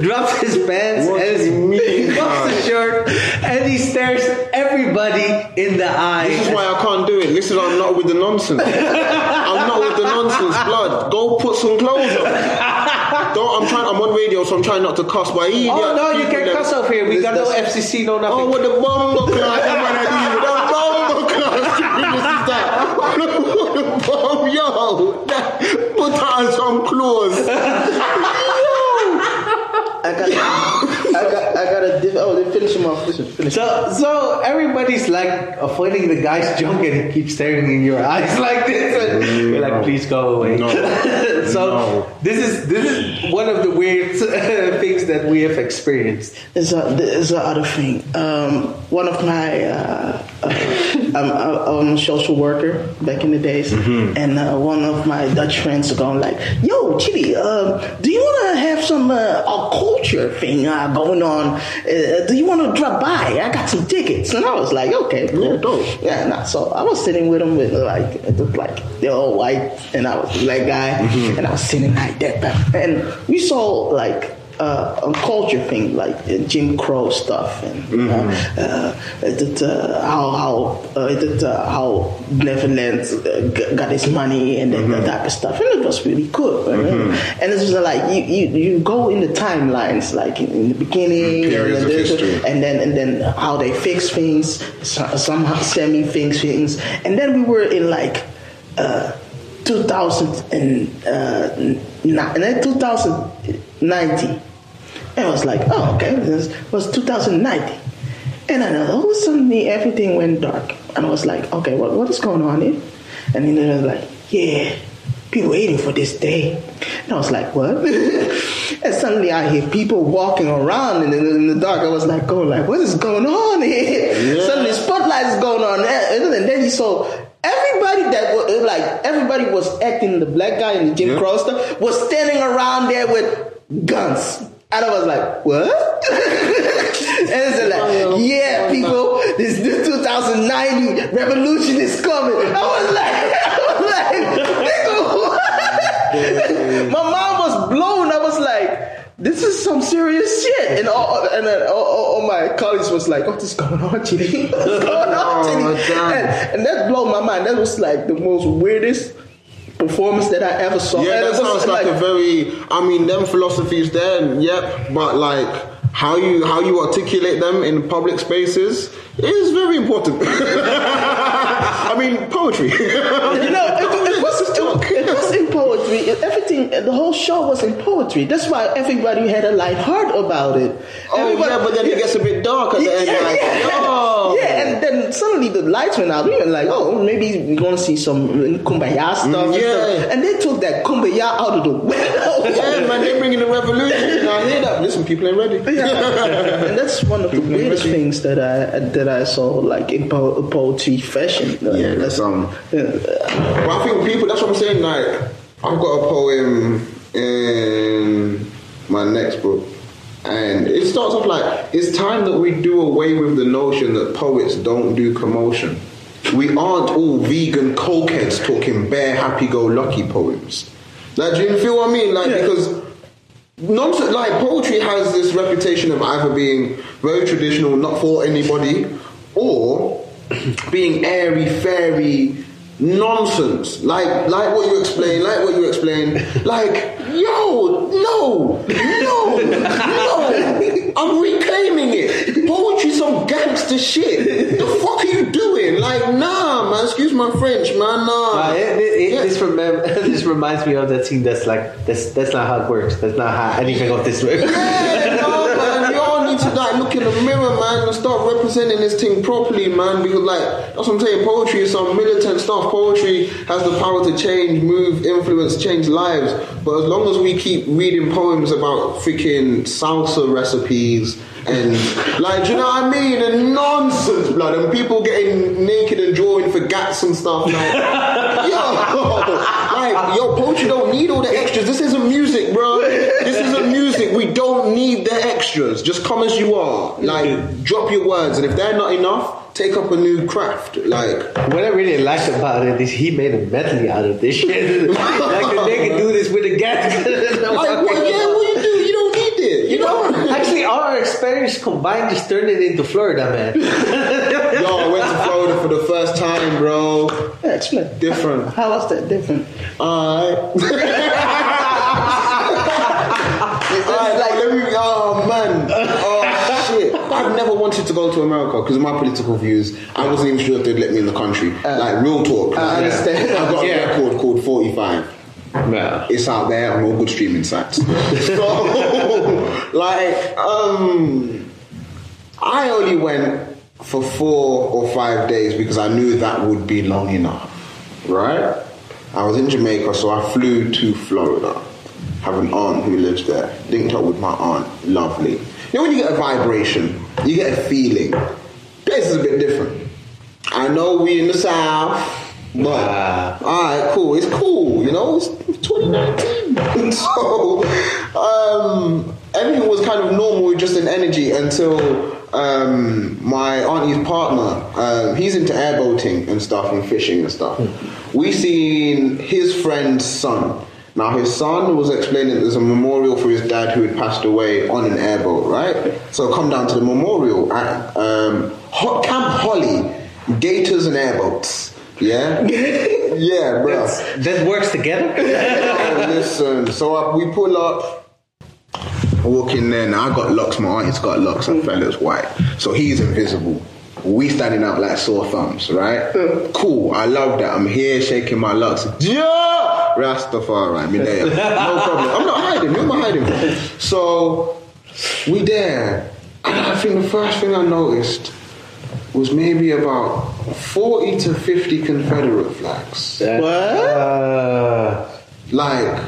drops his pants, What and you he drops the shirt, and he stares everybody in the eye. This is why I can't do it. Listen, I'm not with the nonsense. I'm not with the nonsense, blood. Go put some clothes on. Don't. I'm trying. I'm on radio, so I'm trying not to cuss. But he, Oh no, you can't cuss over here. We got no FCC, no nothing. Oh, with the bomber class, I'm gonna do the bomber class. That. Bomb, yo, put on some clothes. I got, I got, I got a diff- Oh, they finish him off. Listen, finish. So, so everybody's like avoiding the guy's junk and he keeps staring in your eyes like this. And you're like, please go away. No. so No. this is this is one of the weird things that we have experienced. There's a there's a other thing. Um, one of my uh, uh, I'm, I'm a social worker back in the days, and uh, one of my Dutch friends are going like, "Yo, Chili, um, do you want to have some uh, a culture thing uh, going on? Uh, do you want to drop by? I got some tickets." And I was like, "Okay, cool, Yeah, dope. Yeah, nah, so I was sitting with him with like it looked like they're all white, and I was a black guy, and I was sitting like that, and we saw like uh, a culture thing like uh, Jim Crow stuff and uh, uh, that, uh, how how uh, that, uh, how Neverland uh, g- got his money and that, that type of stuff, and it was really cool. right? And it's was like you, you you go in the timelines like in, in the beginning, Periods and, then, and then and then how they fix things, so- somehow semi fix things, and then we were in like. Uh, 2000 and uh, then 2090 and I was like oh okay this was 2090 and then all of a sudden everything went dark and I was like okay what, what is going on here and then I was like yeah be waiting for this day. And I was like, what? and suddenly I hear people walking around in the, in the dark. I was like, going like, what is going on here? Suddenly spotlights going on. And then you saw everybody that was uh, like, everybody was acting the black guy in the Jim Yeah. Crow stuff was standing around there with guns. And I was like, what? and it's like, oh, yeah, oh, people, this new 2090 revolution is coming. I was like, I was like, nigga, what? My mom was blown. Like, this is some serious shit. And all, and then all, all, all my colleagues was like, what is going on, Chidi? What's going on, Oh, Chidi? And, and that blew my mind. That was like the most weirdest performance that I ever saw. Yeah, And that sounds like, a very. I mean, them philosophies there, yep. But like how you how you articulate them in public spaces is very important. I mean, poetry. you know, poetry. Everything, the whole show was in poetry. That's why everybody had a light heart about it. oh Everybody- yeah, but then it gets a bit dark at the end. yeah, like, yeah. Yeah, and then suddenly the lights went out. We were like, oh, maybe we're going to see some kumbaya stuff. and Mm, yeah. stuff. And they took that kumbaya out of the window. Yeah, man, they're bringing the revolution. I hear that. Listen, people ain't ready. and that's one of the weirdest things that I that I saw, like in po- poetry fashion. Yeah, that's um. yeah. But I think people. That's what I'm saying. Like, I've got a poem in my next book, and it starts off like, "It's time that we do away with the notion that poets don't do commotion. We aren't all vegan cokeheads talking bare happy-go-lucky poems. Like, do you feel what I mean? Like, Yeah. because nonsense like poetry has this reputation of either being very traditional, not for anybody, or being airy fairy nonsense. Like like what you explain, like what you explain. Like, yo, no, no, no. I'm reclaiming it. Poetry some gangster shit. The fuck are you doing? Like, nah, man, excuse my French, man, nah. Uh, it, it, it, Yeah. this, remem- this reminds me of that scene that's like that's that's not how it works. That's not how anything of this works. Yeah, no, man. You all need to like look in the mirror, and start representing this thing properly, man. Because like that's what I'm saying. Poetry is some militant stuff. Poetry has the power to change, move, influence, change lives. But as long as we keep reading poems about freaking salsa recipes and like, do you know what I mean? And nonsense, blood, and people getting naked and drawing for gats and stuff. Like, yo, like, yo, poetry don't need all the extras. This isn't music, bro. This isn't music. We don't need the extras. Just come as you are. Like, drop your words, and if they're not enough, take up a new craft. Like, What I really liked about it is he made a medley out of this shit. like the nigga do this with a gas. like, what? Yeah, what you do? You don't need it. You know. Actually, all our experience combined just turned it into Florida, man. Yo, I went to Florida for the first time, bro. Yeah, explain. Different. How was that different? Alright. Alright, like, let me. Oh man. Oh shit. I've never wanted to go to America because of my political views. I wasn't even sure if they'd let me in the country. like real talk. I understand. I've got Yeah. a record called 45. Yeah. It's out there on all good streaming sites. so, like, um, I only went for four or five days because I knew that would be long enough, right? I was in Jamaica, so I flew to Florida. Have an aunt who lives there. Linked up with my aunt. Lovely. You know when you get a vibration, you get a feeling. Place is a bit different. I know we in the south, but all right, cool. It's cool, you know. It's 2019, so um, everything was kind of normal, just an energy until um, my auntie's partner. Um, he's into airboating and stuff and fishing and stuff. We seen his friend's son. Now his son was explaining there's a memorial for his dad who had passed away on an airboat, right? So come down to the memorial at um, Ho- Camp Holly, Gators and airboats. Yeah, yeah, bro. That works together? Oh, listen, so uh, we pull up, walk in there. Now I got locks. My auntie's got locks. And fella's white, so he's invisible. We standing out like sore thumbs, right? Cool. I love that. I'm here shaking my locks. Yeah, Rastafari, me there. No problem. I'm not hiding. Who am I hiding from? So we there, and I think the first thing I noticed was maybe about 40 to 50 Confederate flags. Uh, Like,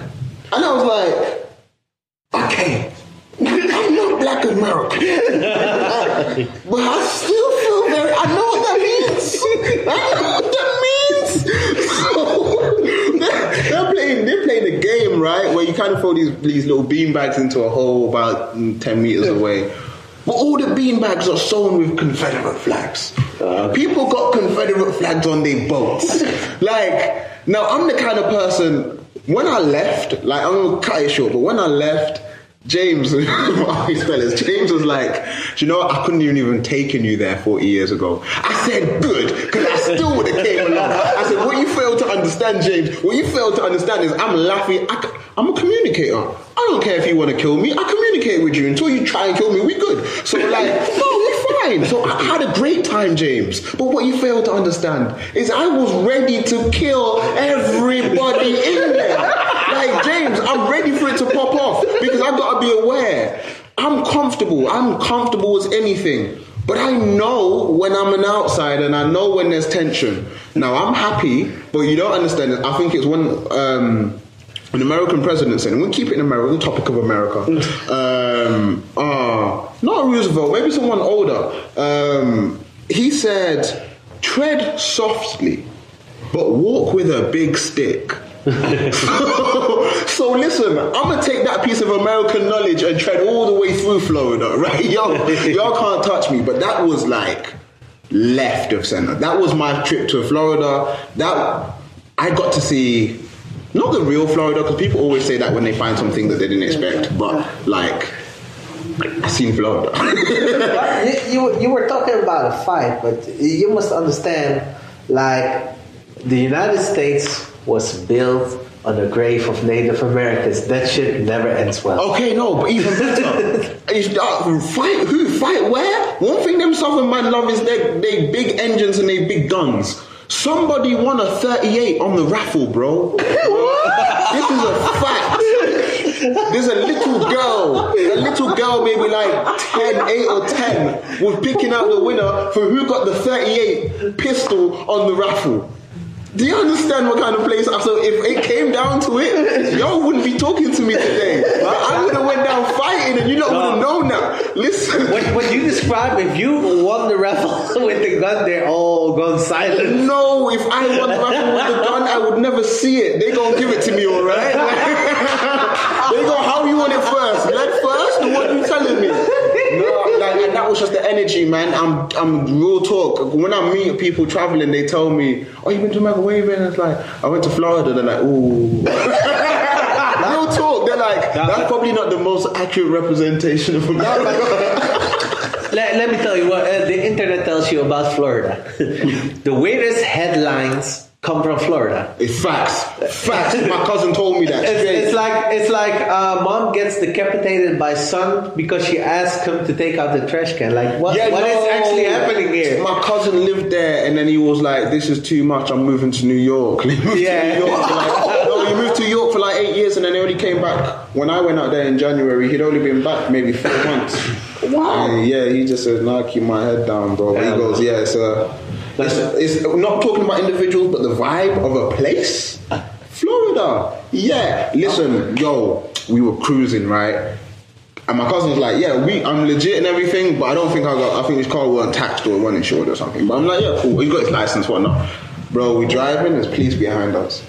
and I was like, okay, I'm not black American, but I still feel very. I know what that means. I know what that means. They're, playing. They're playing a game, right, where you kind of throw these these little beanbags into a hole about ten meters away. But all the beanbags are sewn with Confederate flags. Uh, People got Confederate flags on their boats. like, now I'm the kind of person, when I left, like, I'm gonna cut it short, but when I left, James, these fellas, James was like, "Do you know, what? I couldn't even even taken you there 40 years ago. I said, good, because I still would have came along. I said, what you fail to understand, James, what you fail to understand is I'm laughing. I, am a communicator. I don't care if you want to kill me. I communicate with you until you try and kill me. We good. So like, no, you're fine. So I had a great time, James. But what you fail to understand is I was ready to kill everybody in there. Like James, I'm ready for it to pop because I've got to be aware. I'm comfortable. I'm comfortable as anything. But I know when I'm an outsider and I know when there's tension. Now I'm happy, but you don't understand. I think it's when um, an American president said, and we'll keep it in America, the topic of America. Um, uh, not Roosevelt, maybe someone older. Um, he said, tread softly, but walk with a big stick. so listen, I'm gonna take that piece of American knowledge and tread all the way through Florida, right? Y'all, y'all can't touch me. But that was like left of center. That was my trip to Florida. That I got to see not the real Florida because people always say that when they find something that they didn't expect. But like, I seen Florida. You, you, you were talking about a fight, but you must understand, like, the United States was built on the grave of Native Americans. That shit never ends well. Okay, no, but even better. Is uh, fight who? Fight where? One thing them Southern man love is they they big engines and they big guns. Somebody won a 38 on the raffle, bro. this is a fact. There's a little girl, a little girl, maybe like 10, 8 or 10, was picking out the winner for who got the 38 pistol on the raffle. Do you understand what kind of place? I'm? So if it came down to it, y'all wouldn't be talking to me today. I, I would have went down fighting, and you not would have known that. Listen, What, what you describe, if you won the raffle with the gun, they're all gone silent. no, if I won the raffle with the gun, I would never see it. They gonna give it to me, all right? they go, how you want it first? Lead first? Or what you telling me? No, like, and that was just the energy, man. I'm, I'm real talk. When I meet people traveling, they tell me, "Oh, you been to America? Where you been?" It's like I went to Florida. They're like, "Ooh." real talk. They're like, that's probably not the most accurate representation of America. Let, let me tell you what uh, the internet tells you about Florida. the weirdest headlines come from Florida. It's facts. Facts. My cousin told me that. It's, it's like it's like uh, mom gets decapitated by son because she asked him to take out the trash can. Like what? Yeah, what is no. actually happening here? My cousin lived there, and then he was like, "This is too much. I'm moving to New York." He moved Yeah. to New York. for like, no, he moved to York for like eight years, and then he only came back. When I went out there in January, he'd only been back maybe four months. Wow. And yeah, he just said, "Nah, keep my head down, bro." But he goes, "Yeah, it's a." It's, it's not talking about individuals, but the vibe of a place. Florida. Yeah. Listen, yo, we were cruising, right? And my cousin was like, "Yeah, we, I'm legit and everything, but I don't think I got. I think his car wasn't taxed or wasn't insured or something." But I'm like, "Yeah, cool. He got his license, whatnot." Bro, we driving. There's police behind us.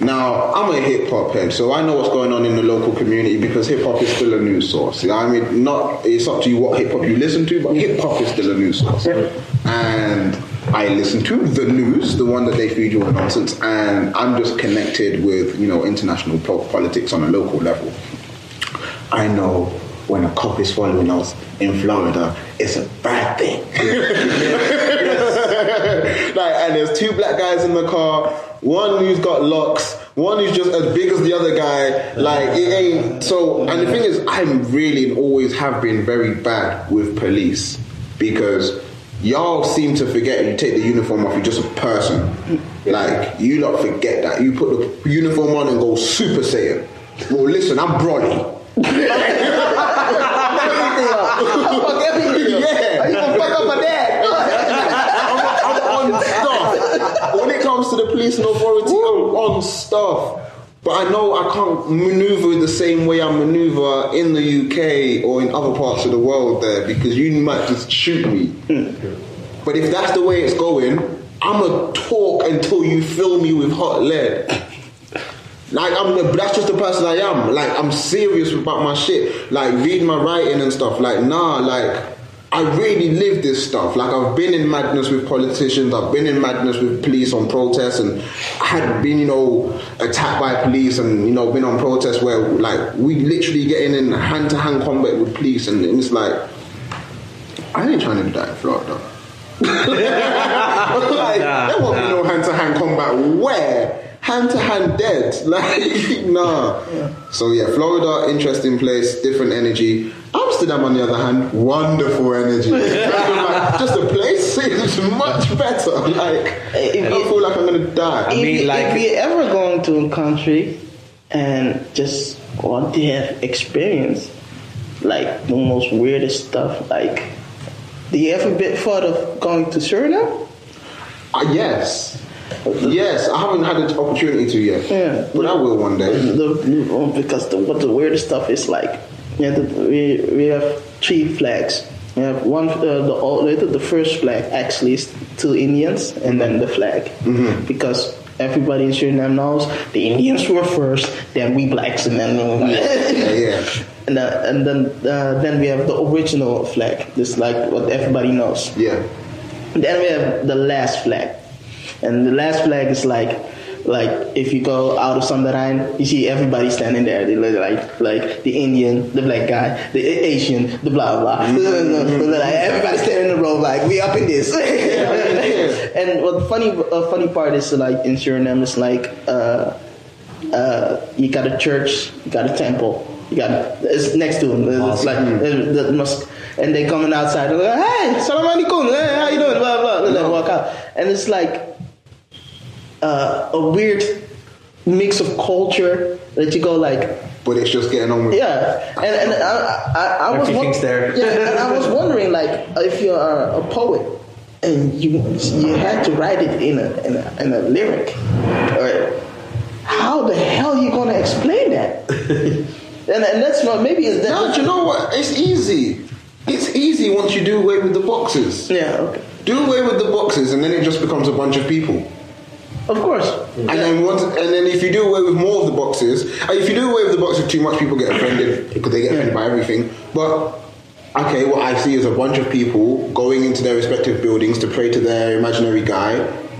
Now I'm a hip hop head, so I know what's going on in the local community because hip hop is still a news source. You know what I mean, not it's up to you what hip hop you listen to, but hip hop is still a news source. And I listen to the news, the one that they feed you with nonsense, and I'm just connected with you know international politics on a local level. I know when a cop is following us in Florida, it's a bad thing. like, and there's two black guys in the car, one who's got locks, one who's just as big as the other guy. Like, it ain't so. And the thing is, I'm really and always have been very bad with police because y'all seem to forget you take the uniform off, you're just a person. Like, you lot forget that. You put the uniform on and go Super Saiyan. Well, listen, I'm Broly. yeah. You gonna fuck up my dad? I'm, I'm on stuff. When it comes to the police and authority, I'm on stuff. But I know I can't maneuver the same way I maneuver in the UK or in other parts of the world there because you might just shoot me. Hmm. But if that's the way it's going, I'm gonna talk until you fill me with hot lead. Like I'm, the, that's just the person I am. Like I'm serious about my shit. Like read my writing and stuff. Like nah, like I really live this stuff. Like I've been in madness with politicians. I've been in madness with police on protests, and I had been, you know, attacked by police, and you know, been on protests where like we literally getting in hand to hand combat with police, and, and it's like I ain't trying to do that in Florida. like, there won't be no hand to hand combat. Where? Hand to hand dead. Like, nah. So, yeah, Florida, interesting place, different energy. Amsterdam, on the other hand, wonderful energy. Like, just a place, it's much better. Like, I If don't you- feel like I'm gonna die. if, mean, you, like- if you ever going to a country and just want to have experience, like the most weirdest stuff, like, do you ever been thought of going to Suriname? Uh, yes. Yes, I haven't had the opportunity to yet. Yeah. But I will one day. The, because the, what the weirdest stuff is like, yeah, the, we we have three flags. We have one, uh, the the first flag actually is two Indians, and then the flag, because everybody in Suriname knows the Indians were first, then we blacks, and then we, Yeah, yeah. and, uh, and then uh, then we have the original flag. This like what everybody knows. Yeah. Then we have the last flag, and the last flag is like, like if you go out of Sandaran, you see everybody standing there. They look like like the Indian, the black guy, the Asian, the blah blah. like everybody standing in a row, like we up in this. and what the funny uh, funny part is like in Suriname is like. Uh, uh, you got a church, you got a temple, you got it's next to them. It's like uh, the mosque, and they coming outside. Like, hey, salam alaikum, hey, how you doing? Blah blah. And they walk out, and it's like uh, a weird mix of culture that you go like, But it's just getting on with yeah, and and I I, I was Everything's there. Yeah, and I was wondering like if you're a, a poet and you you had to write it in a in a, in a lyric, or how the hell you gonna explain that? and and that's what maybe is that. No, you know what? It's easy. It's easy once you do away with the boxes. Yeah, okay. Do away with the boxes, and then it just becomes a bunch of people. Of course. And then once, and then if you do away with more of the boxes, uh, if you do away with the boxes too much, people get offended because they get offended by everything. But okay, what I see is a bunch of people going into their respective buildings to pray to their imaginary guy,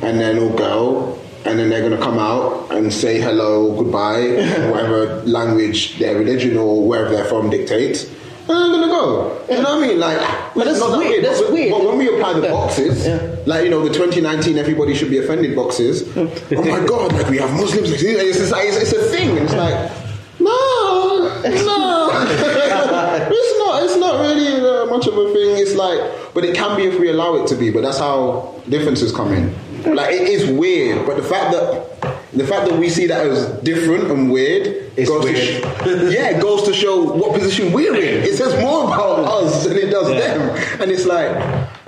and then or girl, and then they're gonna come out and say hello, goodbye, whatever language their religion or wherever they're from dictates. I'm gonna go. You know what I mean? Like, But that's not that weird, that's But- weird. But when we apply the boxes, Yeah. like you know, the 2019 everybody should be offended boxes. oh my god, like we have Muslims. It's, it's, like, it's, it's a thing, and it's like, no, no, it's not. It's not really uh, much of a thing. It's like, but it can be if we allow it to be. But that's how differences come in. Like it is weird, but the fact that the fact that we see that as different and weird It's goes weird. to sh- yeah, it goes to show what position we're in. It says more about us than it does Yeah. them, and it's like,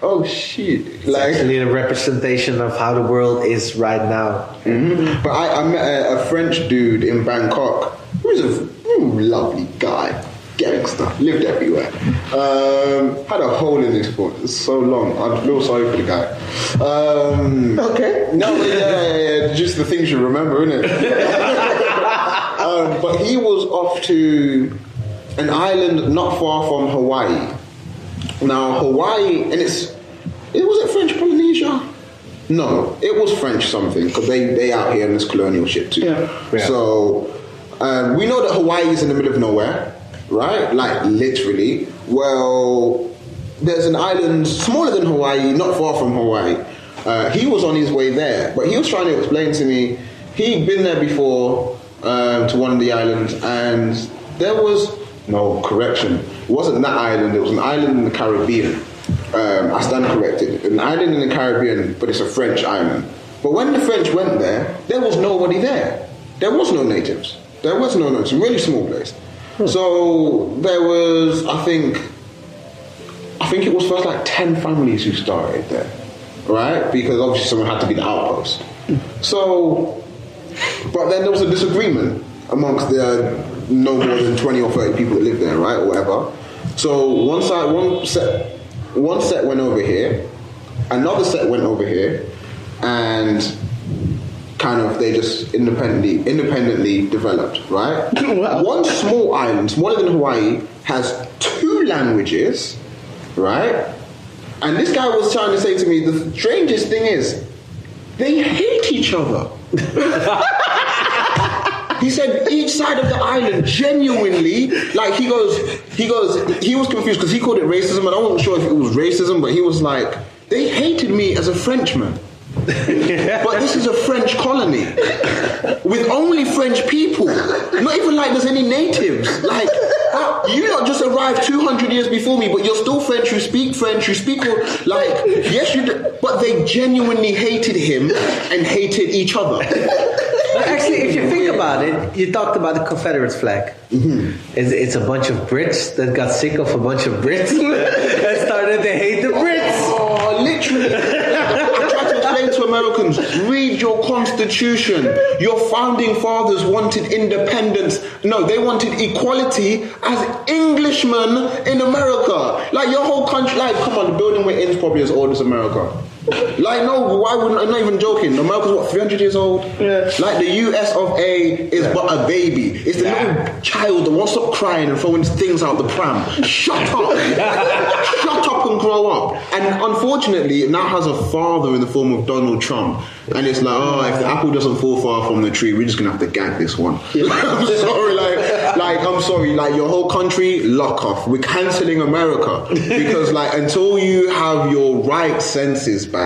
oh shit, like. Actually, a representation of how the world is right now. Mhm. But I, I met a, a French dude in Bangkok who was a mm, lovely guy, gangster, lived everywhere. Um, had a hole in his foot, it's so long. I feel sorry for the guy. Um, Okay. no, yeah, yeah, yeah, just the things you remember, innit? um, but he was off to an island not far from Hawaii. Now Hawaii, and it's it was it French Polynesia. No, it was French something because they they out here in this colonial shit too. Yeah. Yeah. So um, we know that Hawaii is in the middle of nowhere, right? Like literally. Well, there's an island smaller than Hawaii, not far from Hawaii. Uh, he was on his way there, but he was trying to explain to me he'd been there before um, to one of the islands, and there was no correction. It wasn't that island. It was an island in the Caribbean. Um, I stand corrected. An island in the Caribbean, but it's a French island. But when the French went there, there was nobody there. There was no natives. There was no natives. A really small place. So there was, I think, I think it was first like 10 families who started there, right? Because obviously someone had to be the outpost. So, but then there was a disagreement amongst the no more than 20 or 30 people that lived there, right? Or whatever. So one side, one set, one set went over here, another set went over here, and kind of they just independently independently developed, right? Wow. One small island, smaller than Hawaii, has two languages, right? And this guy was trying to say to me, the strangest thing is, they hate each other. He said each side of the island genuinely, like he goes, he goes, he was confused because he called it racism, and I wasn't sure if it was racism, but he was like, they hated me as a Frenchman. But this is a French colony with only French people. Not even like there's any natives. Like how- you not just arrived 200 years before me, but you're still French. You speak French. You speak all- like yes, you. Do, but they genuinely hated him and hated each other. But actually, if you think about it, you talked about the Confederate flag. Mm-hmm. It's, it's a bunch of Brits that got sick of a bunch of Brits and started to hate the Brits. Oh, literally. I try to explain to Americans read your constitution. Your founding fathers wanted independence. No, they wanted equality as Englishmen in America. Like your whole country, like, come on, the building we're in is probably as old as America. Like, no, why wouldn't I'm not even joking. America's what, 300 years old? Yeah. Like, the US of A is but a baby. It's the little child that won't stop crying and throwing things out the pram. Shut up. Shut up and grow up. And unfortunately, it now has a father in the form of Donald Trump. And it's like, oh, if the apple doesn't fall far from the tree, we're just gonna have to gag this one. I'm sorry, like, like I'm sorry, like your whole country, lock off. We're canceling America because, like, until you have your right senses back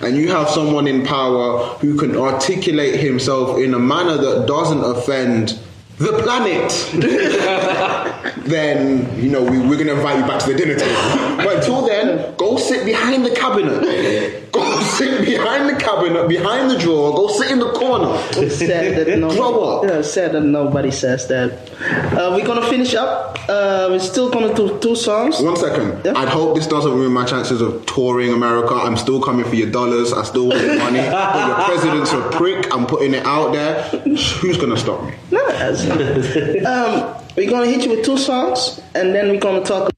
and you have someone in power who can articulate himself in a manner that doesn't offend the planet then you know we, we're going to invite you back to the dinner table. But until then, go sit behind the cabinet. Go sit behind the cabinet, behind the drawer. Go sit in the corner. It's sad that nobody, Grow up. Yeah, sad that nobody says that. Uh, we're gonna finish up. Uh, we're still gonna do two songs. One second. Yeah. I'd hope this doesn't ruin my chances of touring America. I'm still coming for your dollars. I still want your money. But your president's a prick. I'm putting it out there. Who's going to stop me? No, um, we're gonna hit you with two songs, and then we're gonna talk.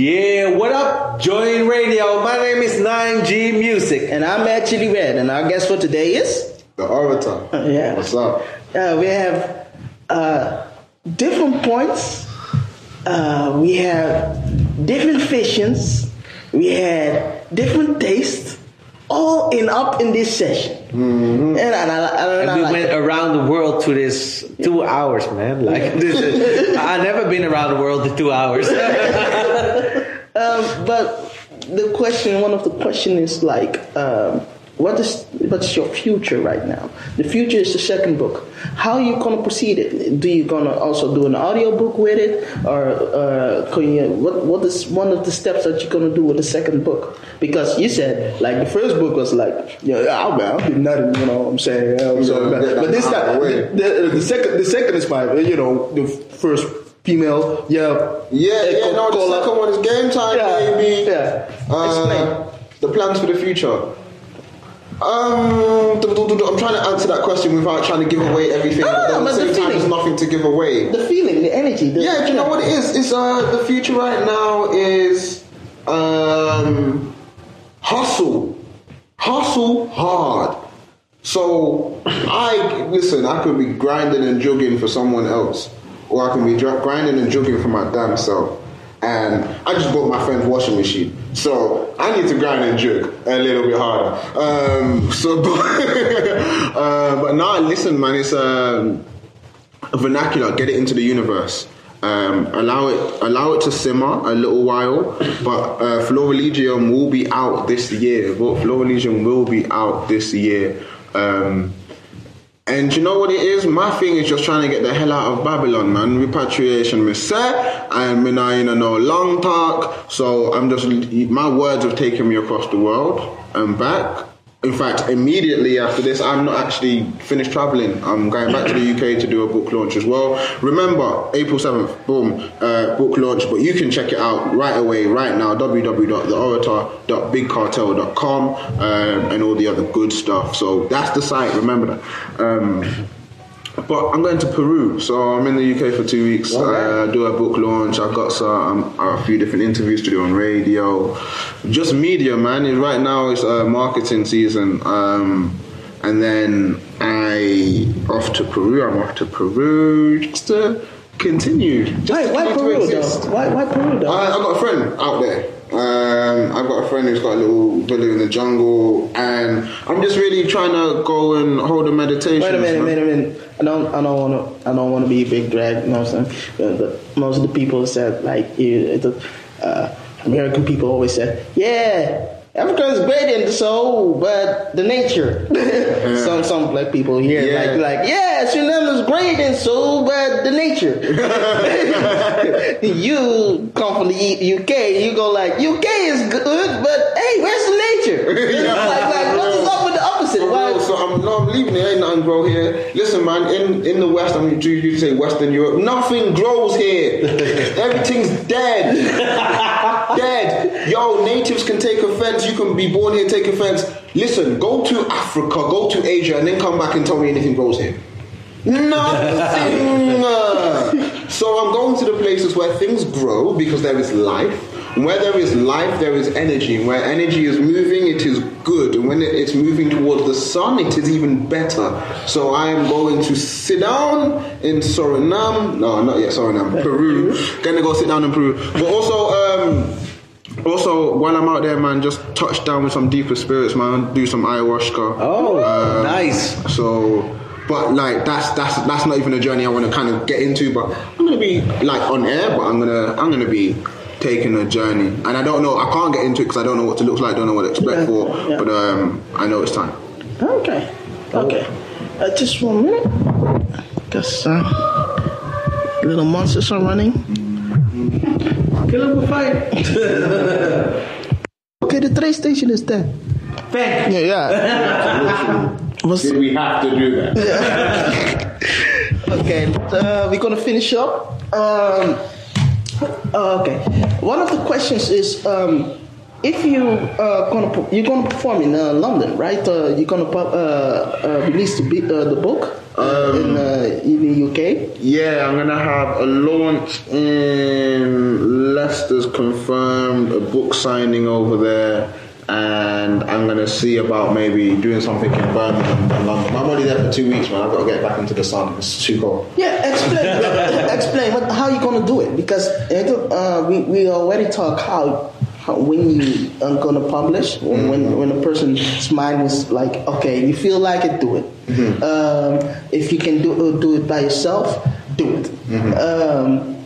Yeah, what up, Join Radio? My name is 9G Music. And I'm actually Red, and our guest for today is. The orator. Yeah. What's up? Uh, we have uh, different points. Uh, we have different visions. We had different tastes, all in up in this session. And I, I, I, And I we like went it. around the world to this two hours, man. Like this is, I've never been around the world in two hours. Um, but the question, one of the question is like, um, what is what's your future right now? The future is the second book. How are you gonna proceed it? Do you gonna also do an audio book with it, or uh, can you? What what is one of the steps that you're gonna do with the second book? Because you said like the first book was like, yeah, I'll be, I'll be nothing, you know what I'm saying? Yeah, I'm Yeah, but, but this time, the the, the, the second the second is my, you know, the first female, yeah, Yeah, yeah, no, the second one is game time, Yeah, baby. yeah. Uh, Explain. the plans for the future. Um, I'm trying to answer that question without trying to give away everything. No, but no, but the the same time, there's nothing to give away. the feeling, the energy. The, Yeah, do you know what it is? It's uh the future right now is um hustle. Hustle hard. So I listen, I could be grinding and jogging for someone else. Or I can be grinding and jogging for my damn self. And I just bought my friend's washing machine. So I need to grind and jog a little bit harder. Um, so, uh, but now listen, man, it's um, vernacular, get it into the universe. Um, allow it, allow it to simmer a little while. But uh, Florilegium will be out this year. Florilegium will be out this year. Um, And you know what it is? My thing is just trying to get the hell out of Babylon, man. Repatriation, me say, and me not in no long talk. So I'm just, my words have taken me across the world and back. In fact, immediately after this, I'm not actually finished traveling. I'm going back to the UK to do a book launch as well. Remember, April 7th, boom, uh, book launch. But you can check it out right away, right now, www.theorator.bigcartel.com um, and all the other good stuff. So that's the site, remember that. Um, but I'm going to Peru, so I'm in the UK for two weeks. I do a book launch. I've got some a few different interviews to do on radio, just media, man. Right now it's uh, marketing season, um, and then I off to Peru. I'm off to Peru just to continue. Just Why, Peru though? Why, why Peru though? I, I've got a friend out there. Um, I've got a friend who's got a little villa in the jungle, and I'm just really trying to go and hold a meditation. Wait a minute, wait a minute. I don't, I don't want to, I don't want to be a big drag. You know what I'm saying? But most of the people said like, you, the, uh, American people always said, yeah, Africa is great in the soul, but the nature. some, some black people here Yeah. like, like, yeah, Suriname is great in soul, but the nature. you come from the UK, you go like, UK is good, but hey, where's the nature? like, like, what is up opposite? For Why- real, so I'm no, I'm leaving it. Ain't nothing grow here. Listen, man. In in the West, I mean, you say Western Europe, nothing grows here. Everything's dead, dead. Yo, natives can take offense. You can be born here, take offense. Listen, go to Africa, go to Asia, and then come back and tell me anything grows here. Nothing. so I'm going to the places where things grow because there is life. Where there is life, there is energy. And where energy is moving, it is good. And when it's moving towards the sun, it is even better. So I am going to sit down in Suriname. No, not yet Suriname. Peru. Gonna go sit down in Peru. But also, um, also while I'm out there, man, just touch down with some deeper spirits, man. Do some ayahuasca. Oh, Um, nice. so, but like that's that's that's not even a journey I want to kind of get into. But I'm gonna be like on air, but I'm gonna I'm gonna be taking a journey, and I don't know. I can't get into it because I don't know what to look like. I Don't know what to expect Yeah, for. yeah. But um, I know it's time. Okay. Okay. Uh, just one minute. Because uh, little monsters are running. Kill him with fire. Okay, the train station is dead. Thank Yeah. yeah. Was, Did we have to do that? okay, uh, we're gonna finish up. Um, uh, okay. One of the questions is um, if you uh, gonna you're gonna perform in uh, London, right? Uh, you're gonna uh, uh, release the, uh, the book uh, in uh, in the UK. Yeah, I'm gonna have a launch in Leicester's confirmed, a book signing over there, and I'm gonna see about maybe doing something in Birmingham and London. I'm only there for two weeks, man. I've got to get back into the sun. It's too cold. Yeah, explain. explain what, how you gonna do it because uh, we we already talk how. How, when you are gonna publish, when, when when a person's mind is like, okay, you feel like it, do it. Um, if you can do do it by yourself, do it. Um,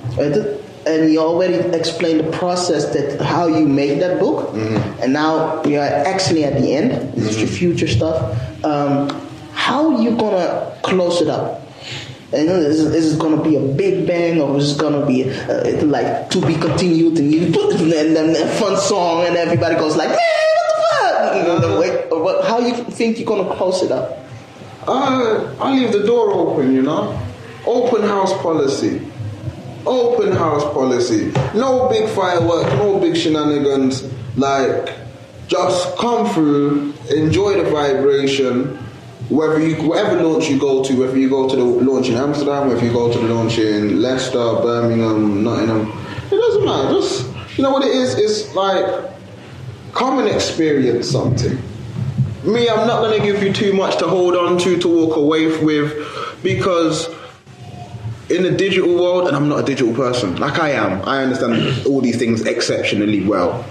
and- you already explained the process that how you made that book, and now we are actually at the end. This is your future stuff. Um, how you gonna close it up? And is, is it gonna be a big bang or is it gonna be uh, like to be continued and you put and then a fun song and everybody goes like man what the fuck? You know, wait, or what- how you think you're gonna close it up? Uh, I leave the door open, you know. Open house policy. Open house policy. No big fireworks, no big shenanigans. Like, just come through, enjoy the vibration. Whether you, whatever launch you go to, whether you go to the launch in Amsterdam, whether you go to the launch in Leicester, Birmingham, Nottingham, it doesn't matter. Just you know what it is. It's like come and experience something me, I'm not going to give you too much to hold on to, to walk away with, because in the digital world, and I'm not a digital person, like I am, I understand all these things exceptionally well.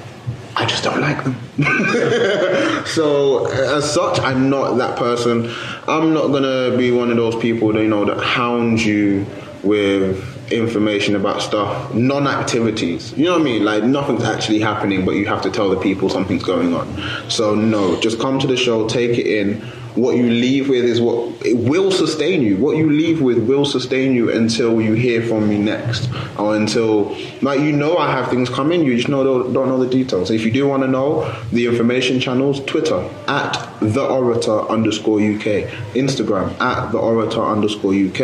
I just don't like them. so, as such, I'm not that person. I'm not gonna be one of those people that you know that hound you with information about stuff, non-activities. You know what I mean? Like nothing's actually happening, but you have to tell the people something's going on. So no, just come to the show, take it in. What you leave with is what it will sustain you. What you leave with will sustain you until you hear from me next, or until like you know I have things coming. You just know don't, know the details. If you do want to know the information channels, Twitter at the orator underscore UK, Instagram at the orator underscore UK.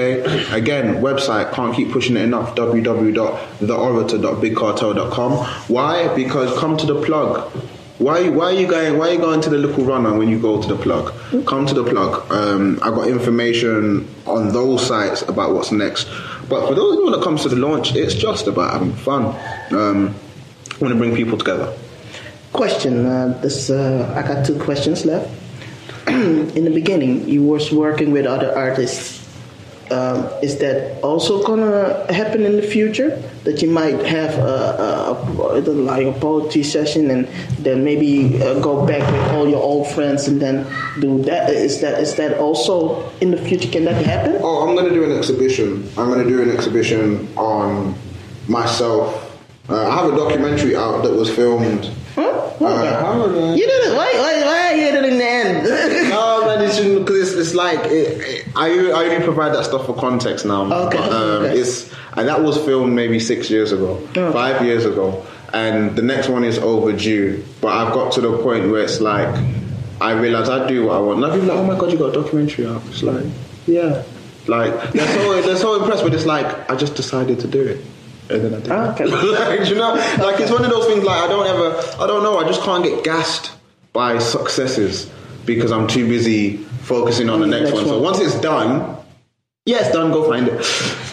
Again, website can't keep pushing it enough. www.theorator.bigcartel.com. Why? Because come to the plug. Why, why are you going? Why are you going to the little runner when you go to the plug? Come to the plug. Um, I got information on those sites about what's next. But for those when it comes to the launch, it's just about having fun. Um, I want to bring people together. Question. Uh, this uh, I got two questions left. In the beginning, you was working with other artists. Um, is that also gonna happen in the future? That you might have a, a, a like a poetry session and then maybe uh, go back with all your old friends and then do that? Is that is that also in the future? Can that happen? Oh, I'm to do an exhibition. I'm to do an exhibition on myself. Uh, I have a documentary out that was filmed. Huh? Uh, You did it. Why? Why? Why you did it in the end? no, man, it's because it's, it's like it, it, I I only provide that stuff for context now. Okay, But, um, okay. It's and that was filmed maybe six years ago, Oh. five years ago, and the next one is overdue. But I've got to the point where it's like I realize I do what I want. Now people are like, oh my god, you got a documentary out. It's like, yeah, like they're so they're so impressed, but it's like I just decided to do it. And then I did. Ah, Okay. like, you know, like it's one of those things. Like I don't ever, I don't know. I just can't get gassed by successes because I'm too busy focusing on the next, Next one. So once it's done, yeah, it's done. Go find it.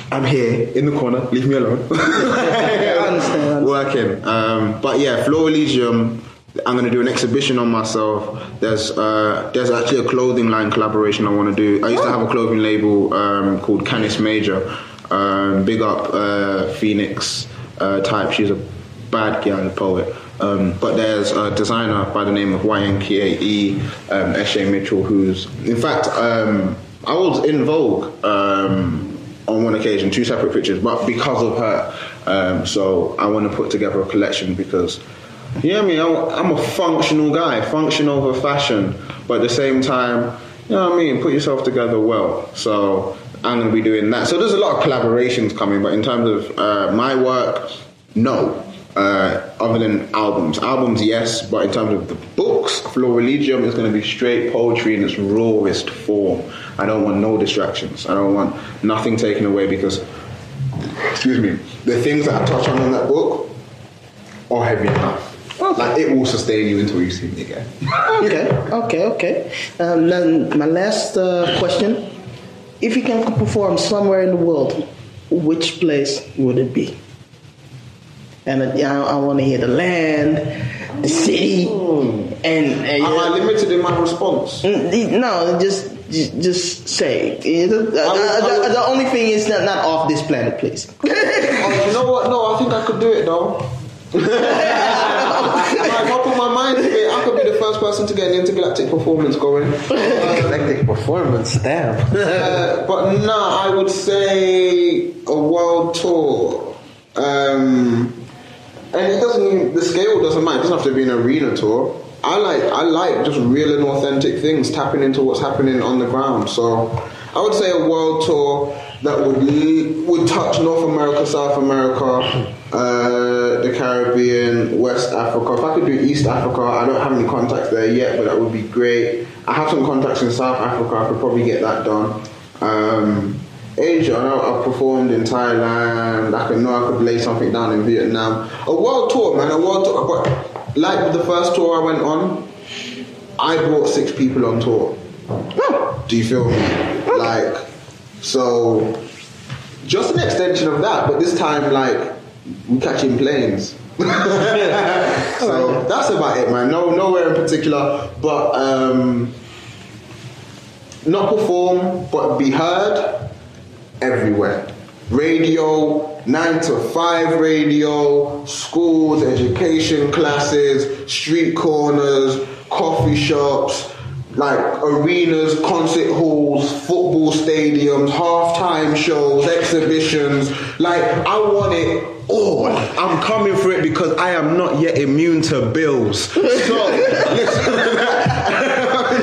I'm here in the corner. Leave me alone. I understand. Working. Um, but yeah, Florilegium. I'm going to do an exhibition on myself. There's uh, there's actually a clothing line collaboration I want to do. I used to have a clothing label um, called Canis Major. Um, big up uh, Phoenix uh, type. She's a bad girl, poet. Um, but there's a designer by the name of YNKAE, um, Mitchell, who's in fact um, I was in Vogue um, on one occasion, two separate pictures, but because of her. Um, so I want to put together a collection because, you know I mean? I'm, a functional guy, function over fashion, but at the same time, you know what I mean? Put yourself together well. So I'm going to be doing that. So there's a lot of collaborations coming, but in terms of uh, my work, no. Uh, other than albums, albums yes, but in terms of the books, Florilegium is going to be straight poetry in its rawest form. I don't want no distractions. I don't want nothing taken away because, excuse me, the things that I touch on in that book are heavy enough. Like it will sustain you until you see me again. Okay, okay, okay. Um, then my last uh, question: If you can perform somewhere in the world, which place would it be? And I, I want to hear the land, the city, and, and Am I limited in my response? Mm, no, just just, just say. The, only thing is not, not off this planet, please. Oh, you know what? No, I think I could do it though. if I put my mind to it, I could be first person to get an intergalactic performance going. Eclectic performance, damn. Uh, but nah, I would say a world tour. Um, and it doesn't the scale doesn't matter. It doesn't have to be an arena tour. I like I like just real and authentic things, tapping into what's happening on the ground. So I would say a world tour that would would touch North America, South America, uh, the Caribbean, West Africa. If I could do East Africa, I don't have any contacts there yet, but that would be great. I have some contacts in South Africa. I could probably get that done. Um, Asia, I know I've performed in Thailand. I could know I could lay something down in Vietnam. A world tour, man. A world tour. But like the first tour I went on, I brought six people on tour. Do you feel me? Like, so just an extension of that, but this time like we catching planes. so that's about it, man. No, nowhere in particular, but um, not perform, but be heard everywhere. Radio, nine to five radio, schools, education classes, street corners, coffee shops, like arenas, concert halls, football stadiums, halftime shows, exhibitions. Like, I want it all. I'm coming for it because I am not yet immune to bills. So,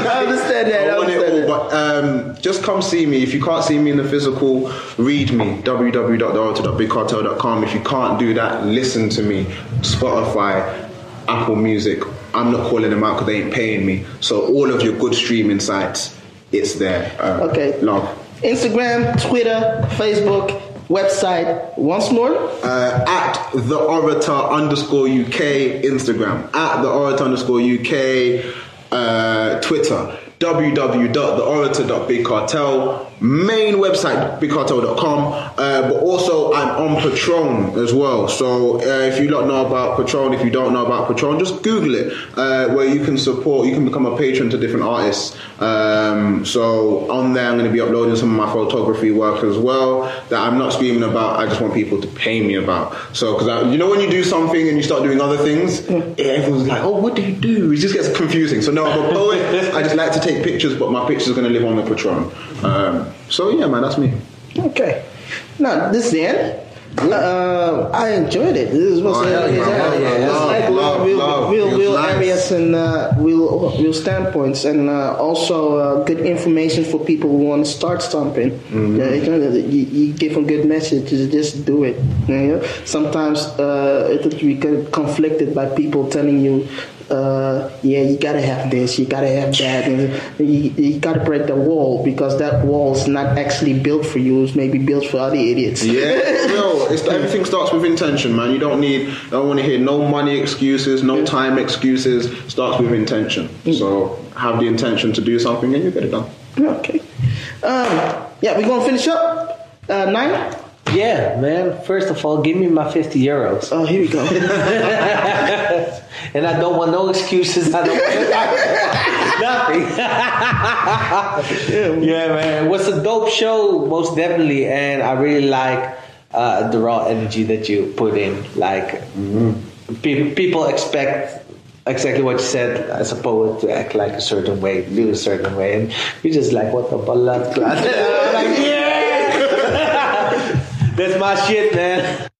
I understand that. I I want it understand but um, just come see me. If you can't see me in the physical, read me. www.theorator.bigcartel.com. If you can't do that, listen to me. Spotify, Apple Music. I'm not calling them out because they ain't paying me. So all of your good streaming sites, it's there. Uh, Okay. Love. Instagram, Twitter, Facebook, website. Once more. uh, at the orator underscore UK Instagram, at the orator underscore UK uh, Twitter, www.theorator.bigcartel, main website bigcartel.com, uh, but also I'm on Patreon as well. So uh, if you don't know about Patreon, if you don't know about Patreon, just Google it, uh, where you can support, you can become a patron to different artists. Um, so on there, I'm going to be uploading some of my photography work as well that I'm not screaming about. I just want people to pay me about. So because you know when you do something and you start doing other things, everyone's like, "Oh, what do you do?" It just gets confusing. So no, I'm a poet. I just like to take pictures, but my pictures are going to live on the Patreon. Um, so yeah, man, that's me. Okay. Now this is the end. Uh, I enjoyed it. This was Oh, uh, hell yeah, yeah, yeah. Love, love, real, love. real, real nice. areas and uh, real, real standpoints, and uh, also uh, good information for people who want to start something. Mm-hmm. Yeah, you, you give them good messages, just do it. You know? Sometimes uh, it will be conflicted by people telling you. Uh, yeah, you gotta have this, you gotta have that, and you, you gotta break the wall because that wall is not actually built for you. It's maybe built for other idiots. Yeah, no, it's, everything starts with intention, man. You don't need, I don't want to hear no money excuses, no time excuses. Starts with intention. So have the intention to do something and you get it done. Okay. Um, yeah, we're gonna finish up. Uh, nine. Yeah, man. First of all, give me my 50 euros. Oh, here we go. And I don't want no excuses. I don't want nothing. yeah, man. It was a dope show, most definitely. And I really like uh, the raw energy that you put in. Like, pe- people expect exactly what you said as a poet to act like a certain way, do a certain way. And you're just like, what the ballad? like, yeah! That's my shit, man.